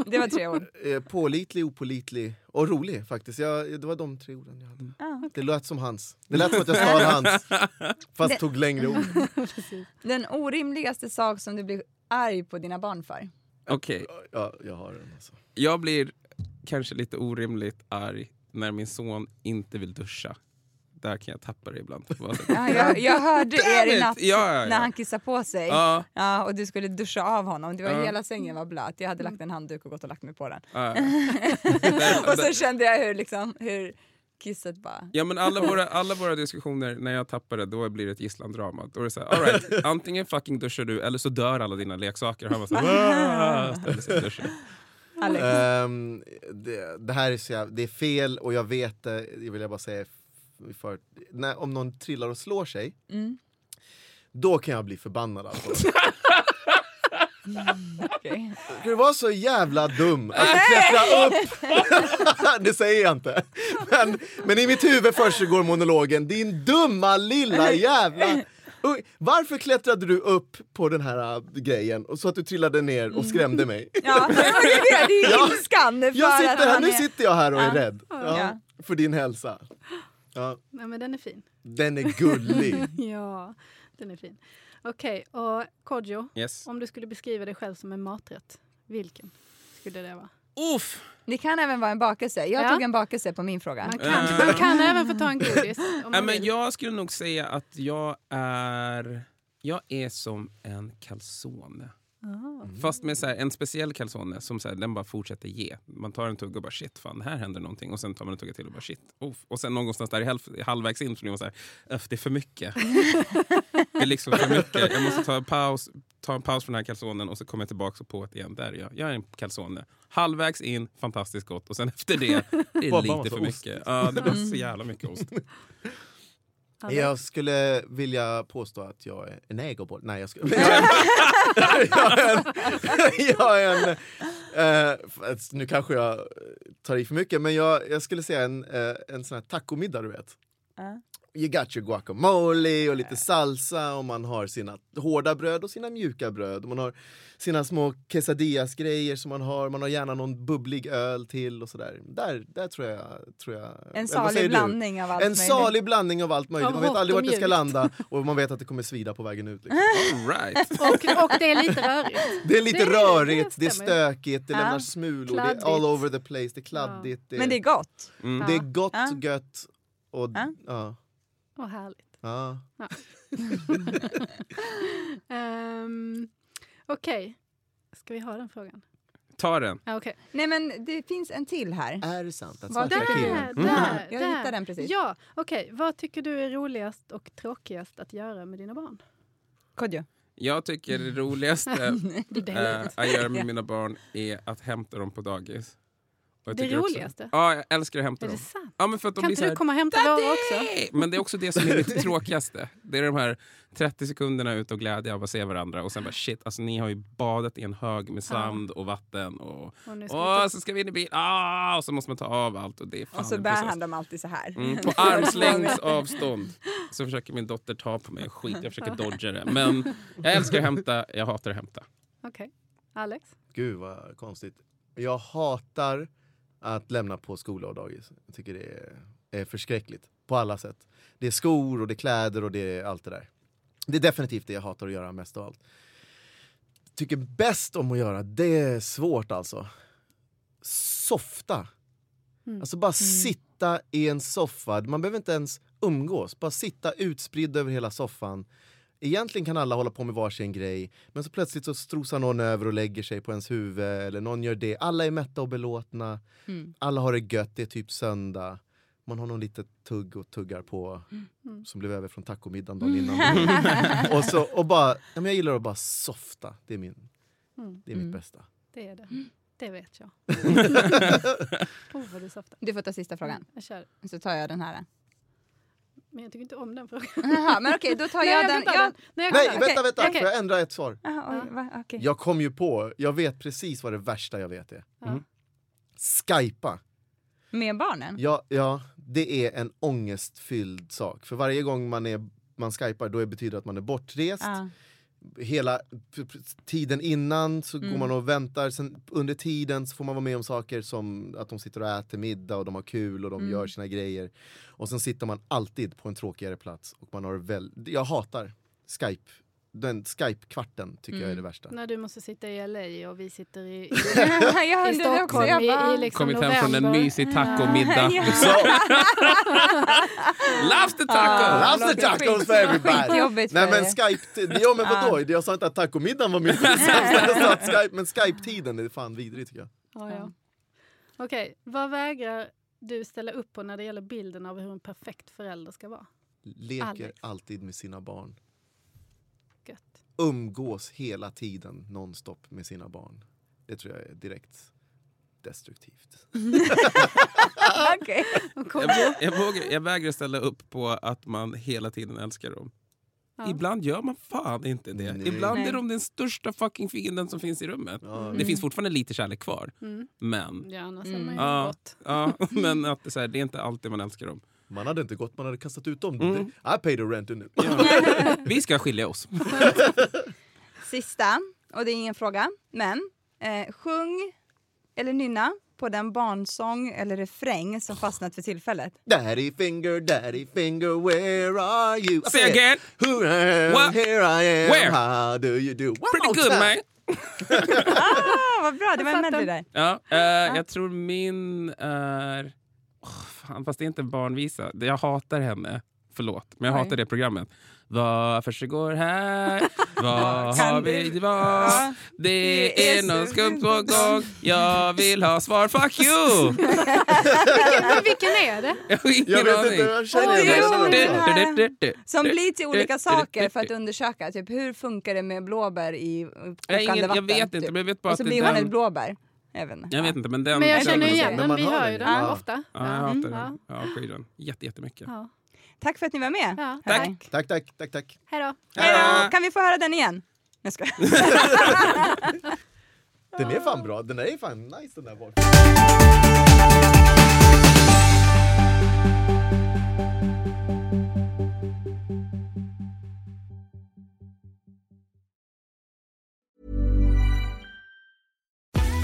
Det var tre ord. Eh, pålitlig, opolitlig och rolig faktiskt. Jag, det var de tre orden jag hade. Ja. Det lät som hans. Det lät som att jag stal hans. Fast Det- tog längre ord. Den orimligaste sak som du blir arg på dina barn för. Okej, Ja, jag har den alltså. jag blir kanske lite orimligt arg när min son inte vill duscha. Där kan jag tappa det ibland. Ja, jag, jag hörde er i natt Ja, ja, ja. när han kissade på sig. Ja, Ja, och du skulle duscha av honom. Det var Ja. Hela sängen var blöt. Jag hade lagt en handduk och gått och lagt mig på den. ja. Och så kände jag hur, liksom, hur kisset bara... Ja men alla våra, alla våra diskussioner, när jag tappar det, då blir det ett gisslandrama. Då är det så här, all right, antingen fucking duschar du eller så dör alla dina leksaker. Och han var så här. Ehm, det, det här är, så jävla, det är fel och jag vet det, det vill jag bara säga. För, när, om någon trillar och slår sig, Mm. då kan jag bli förbannad alltså. Okej. Ska du vara så jävla dum att klättra upp? det säger jag inte. Men, men i mitt huvud först så går monologen, din dumma lilla jävla... Varför klättrade du upp på den här äh, grejen och så att du trillade ner och skrämde mig? Ja, det är det. Det är ju ilskan. Jag sitter här, nu sitter jag här och är Ja. rädd Ja. för din hälsa. Ja, Nej, men den är fin. den är gullig. Ja, den är fin. Okej, och Kodjo, Yes. om du skulle beskriva dig själv som en maträtt, vilken skulle det vara? Uff! Det kan även vara en bakelse. Jag Ja. tog en bakelse på min fråga. Man kan, man kan även få ta en godis om Ja, man men jag skulle nog säga att jag är, jag är som en calzone. Ah. Fast med så här, en speciell calzone som så här, den bara fortsätter ge. Man tar en tugga och bara shit, fan här händer någonting. Och sen tar man en tugga till och bara shit. Uff. Och sen någonstans där halv, halvvägs in så blir man så här, "Öff, det är för mycket. det är liksom för mycket. Jag måste ta en paus, ta en paus från den här calzonen och så kommer jag tillbaka och på det igen. Där är jag. Jag är en calzone. Halvvägs in, fantastiskt gott. Och sen efter det, det är lite för ost. mycket. Ja, det blir så jävla mycket ost. Jag skulle vilja påstå att jag är en ägoboll. Nej, jag, ska, jag är en... jag är en, jag är en eh, nu kanske jag tar i för mycket, men jag, jag skulle säga en, eh, en sån här tacomiddag, du vet. Ja. you got your guacamole och lite salsa och man har sina hårda bröd och sina mjuka bröd. Och man har sina små quesadillas-grejer som man har. Man har gärna någon bubblig öl till och sådär. Där, där tror jag... Tror jag En salig säger du? blandning av allt En möjligt. salig blandning av allt möjligt. Man vet aldrig vart det ska landa och man vet att det kommer svida på vägen ut. Liksom. All right. Och, och det är lite rörigt. Det är lite Det- det rörigt, det är stämmer. stökigt, det Ja. lämnar smulor, det Kladdigt. är all over the place, det är kladdigt. Det, Men det är gott. Mm. det är gott, Ja. gött och... Ja. Och härligt. Ja. Um, Okej, ska vi ha den frågan? Ta den. Ja, okej. Nej men det finns en till här. Är det sant att Vad svarta. Där, Mm. där, Jag där. hittade den precis. Ja, okej. Vad tycker du är roligast och tråkigast att göra med dina barn? Kodjo. Jag tycker det roligaste Du delar eh, ut. jag gör med mina barn är att hämta dem på dagis. Det tycker också- roligaste? Ja, jag älskar att hämta Är det dem. sant? Ja, men för att de Kan blir inte här, du komma och hämta våra också? Men det är också det som är mitt tråkigaste. Det är de här 30 sekunderna ut och glädje av att se varandra och sen bara shit, alltså ni har ju badat i en hög med sand och vatten och Och nu ska åh, så ska vi in i bil, ah, och så måste man ta av allt och det Och så bär han dem alltid så här. Mm, på armslängds avstånd. Så försöker min dotter ta på mig skit, jag försöker dodga det. Men jag älskar att hämta, jag hatar att hämta. Okej. Alex? Gud vad konstigt. Jag hatar att lämna på skola och dagis. Jag tycker det är, är förskräckligt på alla sätt. Det är skor och det är kläder och det är allt det där. Det är definitivt det jag hatar att göra mest av allt. Tycker bäst om att göra, det är svårt alltså. Softa. Mm. Alltså bara sitta i en soffa. Man behöver inte ens umgås. Bara sitta utspridd över hela soffan. Egentligen kan alla hålla på med varsin grej men så plötsligt så strosar någon över och lägger sig på ens huvud eller någon gör det. Alla är mätta och belåtna. Mm. Alla har det gött, det är typ söndag. Man har någon litet tugg och tuggar på Mm. som blev över från tacomiddagen dagen innan. och, så, och bara, ja, men jag gillar att bara softa. Det är, min, Mm. det är mitt Mm. bästa. Det är det. Det vet jag. oh, vad du softar. Du får ta sista frågan. Jag kör. Så tar jag den här. Men jag tycker inte om den frågan. Jaha, men okej, då tar Nej, jag, den. Nej, jag Nej, den. vänta, vänta! Okej. Får jag ändra ett svar? Jaha, oj, va? Okej. Jag kom ju på, jag vet precis vad det värsta jag vet är. Ja. Skypa. Med barnen? Ja, ja, det är en ångestfylld sak. För varje gång man, är, man skypar då betyder det att man är bortrest. Ja. Hela tiden innan så Mm. går man och väntar. Sen under tiden så får man vara med om saker som att de sitter och äter middag och de har kul och de Mm. gör sina grejer. Och sen sitter man alltid på en tråkigare plats. Och man har väl, jag hatar Skype. Den Skype-kvarten tycker jag är det Mm. värsta. När du måste sitta i LA och vi sitter i, i, i. Stockholm Jag i, bara, i liksom Kommit hem från en november. mysig tacomiddag. Ja. Love the Ja, taco! Love the tacos for everybody! Nej men. Skype, ja men vadå? Jag sa inte att tacomiddagen var min Skype, men Skype-tiden är fan vidrig tycker jag. Ja, ja. Okej, vad vägrar du ställa upp på när det gäller bilden av hur en perfekt förälder ska vara? Leker Alex. alltid med sina barn. Umgås hela tiden nonstop med sina barn. Det tror jag är direkt destruktivt. Okej. Jag, jag, vågar, jag vägrar ställa upp på att man hela tiden älskar dem. Ja. Ibland gör man fan inte det. Nej. Ibland Nej. är de den största fucking fienden som finns i rummet. Ja, Det finns fortfarande lite kärlek kvar. Mm. Men, Ja, annars Mm. är man ju Ja. gott. ja, men att det, är så här, det är inte alltid man älskar dem. Man hade inte gått, man hade kastat ut dem. Mm. I paid the rent nu. Vi ska skilja oss. Sista, och det är ingen fråga, men eh, sjung eller nynna på den barnsång eller refräng som fastnat för tillfället. Daddy finger, daddy finger, where are you? Say again! Who am, What? here I am, Where? how do you do? One Pretty good time. man! Ah, vad bra, det var en medley där. Ja, eh, jag tror min är... Åh, fan, fast det är inte en barnvisa. Jag hatar henne. Förlåt, men jag Oj. hatar det programmet. Vad försiggår här? Vad har vi var? Det Det är är något skumt på gång. Jag vill ha svar. Fuck you! Men vilken är det? Jag har ingen Jag vet aning. inte, jag känner det. du. Som blir till olika saker för att undersöka. Typ, hur funkar det med blåbär i kokande ingen, jag vatten? vet inte, typ. men jag vet bara Och så att det blir man ett blåbär. Jag vet inte. Jag vet inte, men den... Men jag känner igen den, vi hör ju den Ja. ofta. Ja, jag hatar den. Ja. Jätte, jättemycket. Ja. Tack för att ni var med. Ja, Tack. Tack, tack, tack, tack. Hej då! Kan vi få höra den igen? Jag skojar. Den är fan bra, den är fan nice den där bort.